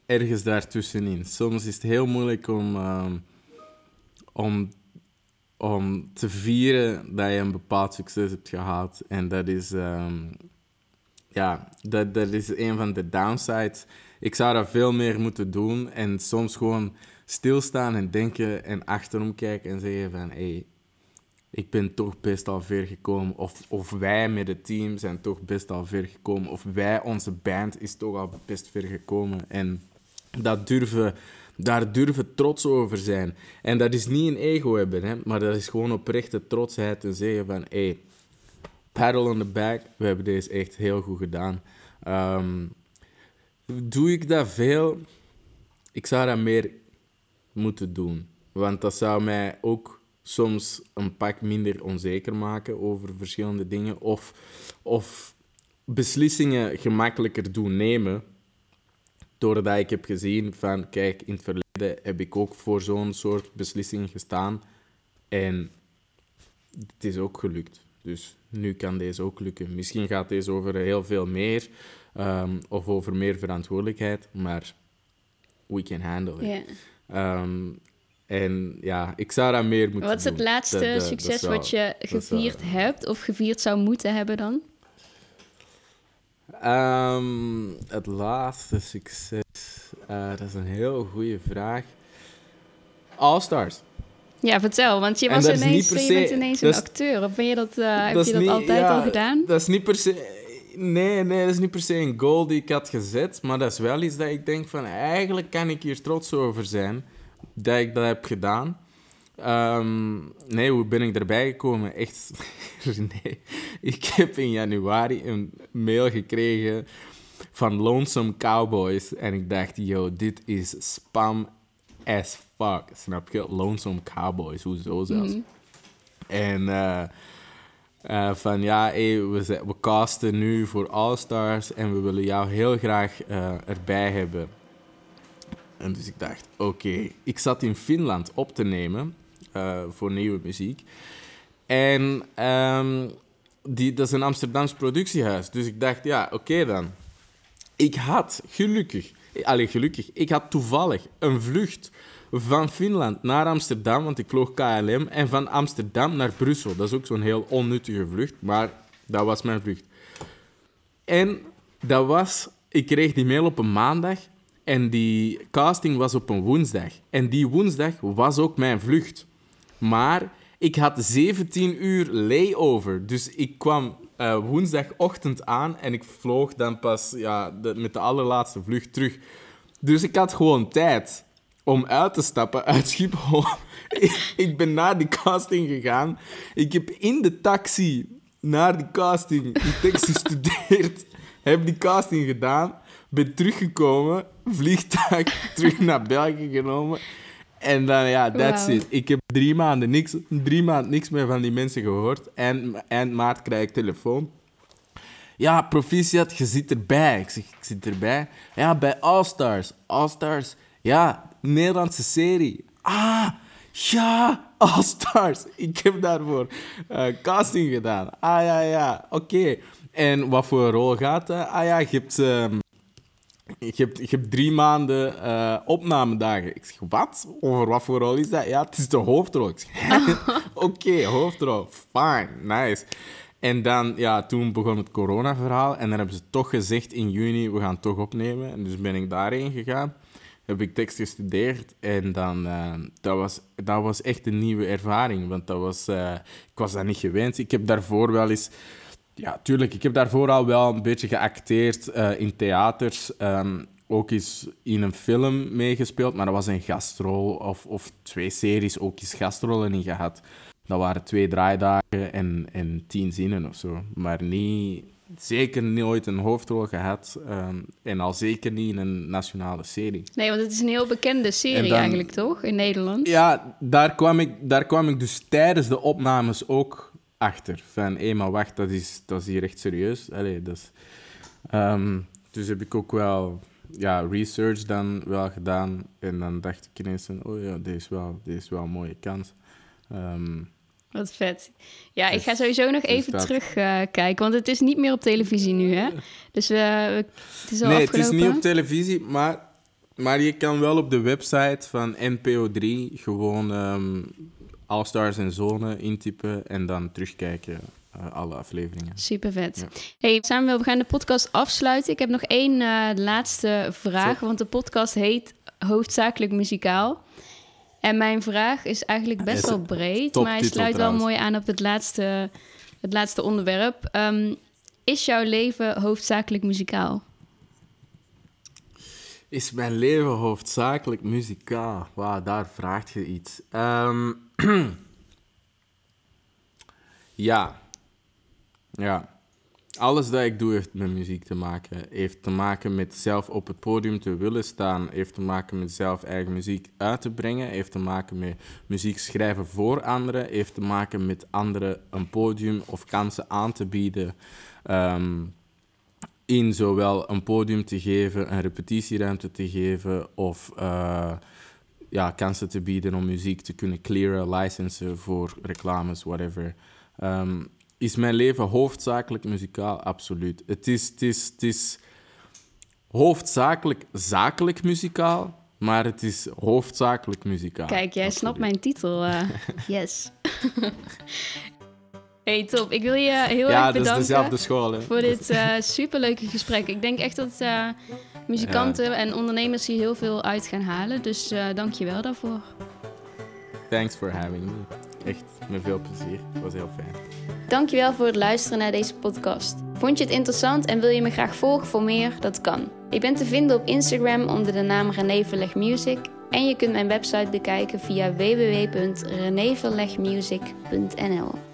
ergens daartussenin. Soms is het heel moeilijk om, ehm, om, om te vieren dat je een bepaald succes hebt gehad. En dat is, ehm, ja, dat, dat is een van de downsides. Ik zou dat veel meer moeten doen en soms gewoon stilstaan en denken en achterom kijken en zeggen van... Hey, ik ben toch best al ver gekomen. Of, of wij met het team zijn toch best al ver gekomen. Of wij, onze band, is toch al best ver gekomen. En dat durven, daar durven trots over zijn. En dat is niet een ego hebben, hè, maar dat is gewoon oprechte trotsheid en zeggen van... Hey, paddle on the back, we hebben deze echt heel goed gedaan. Ehm, doe ik dat veel? Ik zou dat meer moeten doen. Want dat zou mij ook soms een pak minder onzeker maken over verschillende dingen. Of, of beslissingen gemakkelijker doen nemen. Doordat ik heb gezien van, kijk, in het verleden heb ik ook voor zo'n soort beslissingen gestaan. En het is ook gelukt. Dus nu kan deze ook lukken. Misschien gaat deze over heel veel meer. ehm, of over meer verantwoordelijkheid. Maar we can handle it. Ehm, en ja, ik zou dat meer moeten Wat is het doen. laatste succes wel- wat je wel- gevierd hebt of gevierd zou moeten hebben dan? Ehm, het laatste succes. Eh, dat is een heel goede vraag. All Stars. Ja, vertel, want je was ineens, je bent ineens een acteur. Of ben je dat, eh, heb Dat je dat niet- altijd ja, al gedaan? Dat is niet per se. Nee, nee, dat is niet per se een goal die ik had gezet. Maar dat is wel iets dat ik denk van eigenlijk kan ik hier trots over zijn dat ik dat heb gedaan. Ehm, nee, hoe ben ik erbij gekomen? Echt, [laughs] nee. Ik heb in januari een mail gekregen van Lonesome Cowboys. En ik dacht, yo, dit is spam as fuck. Snap je? Lonesome Cowboys, hoezo zelfs? Mhm. En eh, eh, van ja, hey, we, casten nu voor All Stars en we willen jou heel graag eh, erbij hebben. En dus ik dacht, oké. Ik zat in Finland op te nemen eh, voor nieuwe muziek. En ehm, die, dat is een Amsterdams productiehuis. Dus ik dacht, ja, oké dan. Ik had gelukkig, allee, gelukkig, ik had toevallig een vlucht van Finland naar Amsterdam, want ik vloog KLM, en van Amsterdam naar Brussel. Dat is ook zo'n heel onnuttige vlucht, maar dat was mijn vlucht. En dat was, ik kreeg die mail op een maandag en die casting was op een woensdag. En die woensdag was ook mijn vlucht. Maar ik had 17 uur layover. Dus ik kwam eh, woensdagochtend aan en ik vloog dan pas ja, de- met de allerlaatste vlucht terug. Dus ik had gewoon tijd om uit te stappen uit Schiphol. [laughs] ik, ben naar die casting gegaan. Ik heb in de taxi naar die casting die tekst [laughs] gestudeerd. Heb die casting gedaan. Ben teruggekomen. Vliegtuig [laughs] terug naar België genomen. En dan, ja, that's Wauw. it. Ik heb drie maanden niks, drie maanden niks meer van die mensen gehoord. En eind maart krijg ik telefoon. ja, proficiat, je zit erbij. Ik zeg, ik zit erbij. Ja, bij All Stars. All Stars, ja, Nederlandse serie. Ah, ja, All Stars. [laughs] Ik heb daarvoor uh, casting gedaan. Ah, ja, ja, oké. En wat voor rol gaat dat? Ah ja, je hebt... Um, je hebt, je hebt drie maanden uh, opnamedagen. Ik zeg, wat? Over wat voor rol is dat? Ja, het is de hoofdrol. Ik zeg, [laughs] oké, hoofdrol. Fine, nice. En dan, ja, toen begon het corona-verhaal. En dan hebben ze toch gezegd in juni, we gaan toch opnemen. En dus ben ik daarheen gegaan. Heb ik tekst gestudeerd. En dan, uh, dat, was, dat was echt een nieuwe ervaring. Want dat was, uh, ik was dat niet gewend. Ik heb daarvoor wel eens ja, tuurlijk. Ik heb daarvoor al wel een beetje geacteerd uh, in theaters. Um, ook eens in een film meegespeeld, maar dat was een gastrol. Of, of twee series ook eens gastrollen in gehad. Dat waren twee draaidagen en, en tien zinnen of zo. Maar niet, zeker nooit een hoofdrol gehad. Um, en al zeker niet in een nationale serie. Nee, want het is een heel bekende serie eigenlijk, toch? In Nederland. Ja, daar kwam, ik, daar kwam ik dus tijdens de opnames ook achter. Van, hé, maar wacht, dat is, dat is hier echt serieus. Allee, dus, um, dus heb ik ook wel ja, research dan wel gedaan. En dan dacht ik ineens van, oh ja, dit is wel, dit is wel een mooie kans. Um, Wat vet. Ja, ik ga dus- sowieso nog even dus terugkijken, uh, want het is niet meer op televisie nu, hè? Dus uh, het is al Nee, het is niet op televisie, maar, maar je kan wel op de website van NPO 3 gewoon um, All-Stars en Zone intypen en dan terugkijken uh, alle afleveringen. Super vet. Ja. Hey, Samuel, we gaan de podcast afsluiten. Ik heb nog één uh, laatste vraag, want de podcast heet Hoofdzakelijk Muzikaal. En mijn vraag is eigenlijk best wel breed, maar hij sluit wel mooi aan op het laatste, het laatste onderwerp. Um, is jouw leven hoofdzakelijk muzikaal? Is mijn leven hoofdzakelijk muzikaal? Wauw, daar vraagt je iets. Um, [clears throat] ja. Ja. Alles dat ik doe heeft met muziek te maken. Heeft te maken met zelf op het podium te willen staan. Heeft te maken met zelf eigen muziek uit te brengen. Heeft te maken met muziek schrijven voor anderen. Heeft te maken met anderen een podium of kansen aan te bieden. Um, in zowel een podium te geven, een repetitieruimte te geven of uh, ja, kansen te bieden om muziek te kunnen clearen, licensen voor reclames, whatever. Um, is mijn leven hoofdzakelijk muzikaal? Absoluut. Het is, het is, het is hoofdzakelijk zakelijk muzikaal, maar het is hoofdzakelijk muzikaal. Kijk, jij snapt mijn titel. Uh, [laughs] yes. [laughs] Hey, top. Ik wil je heel erg bedanken school, hè? voor dit uh, superleuke gesprek. Ik denk echt dat uh, muzikanten en ondernemers hier heel veel uit gaan halen. Dus uh, dank je wel daarvoor. Thanks for having me. Echt met veel plezier. Het was heel fijn. Dankjewel voor het luisteren naar deze podcast. Vond je het interessant en wil je me graag volgen voor meer? Dat kan. Ik ben te vinden op Instagram onder de naam René Verleg Music. En je kunt mijn website bekijken via www.renéverlegmusic.nl.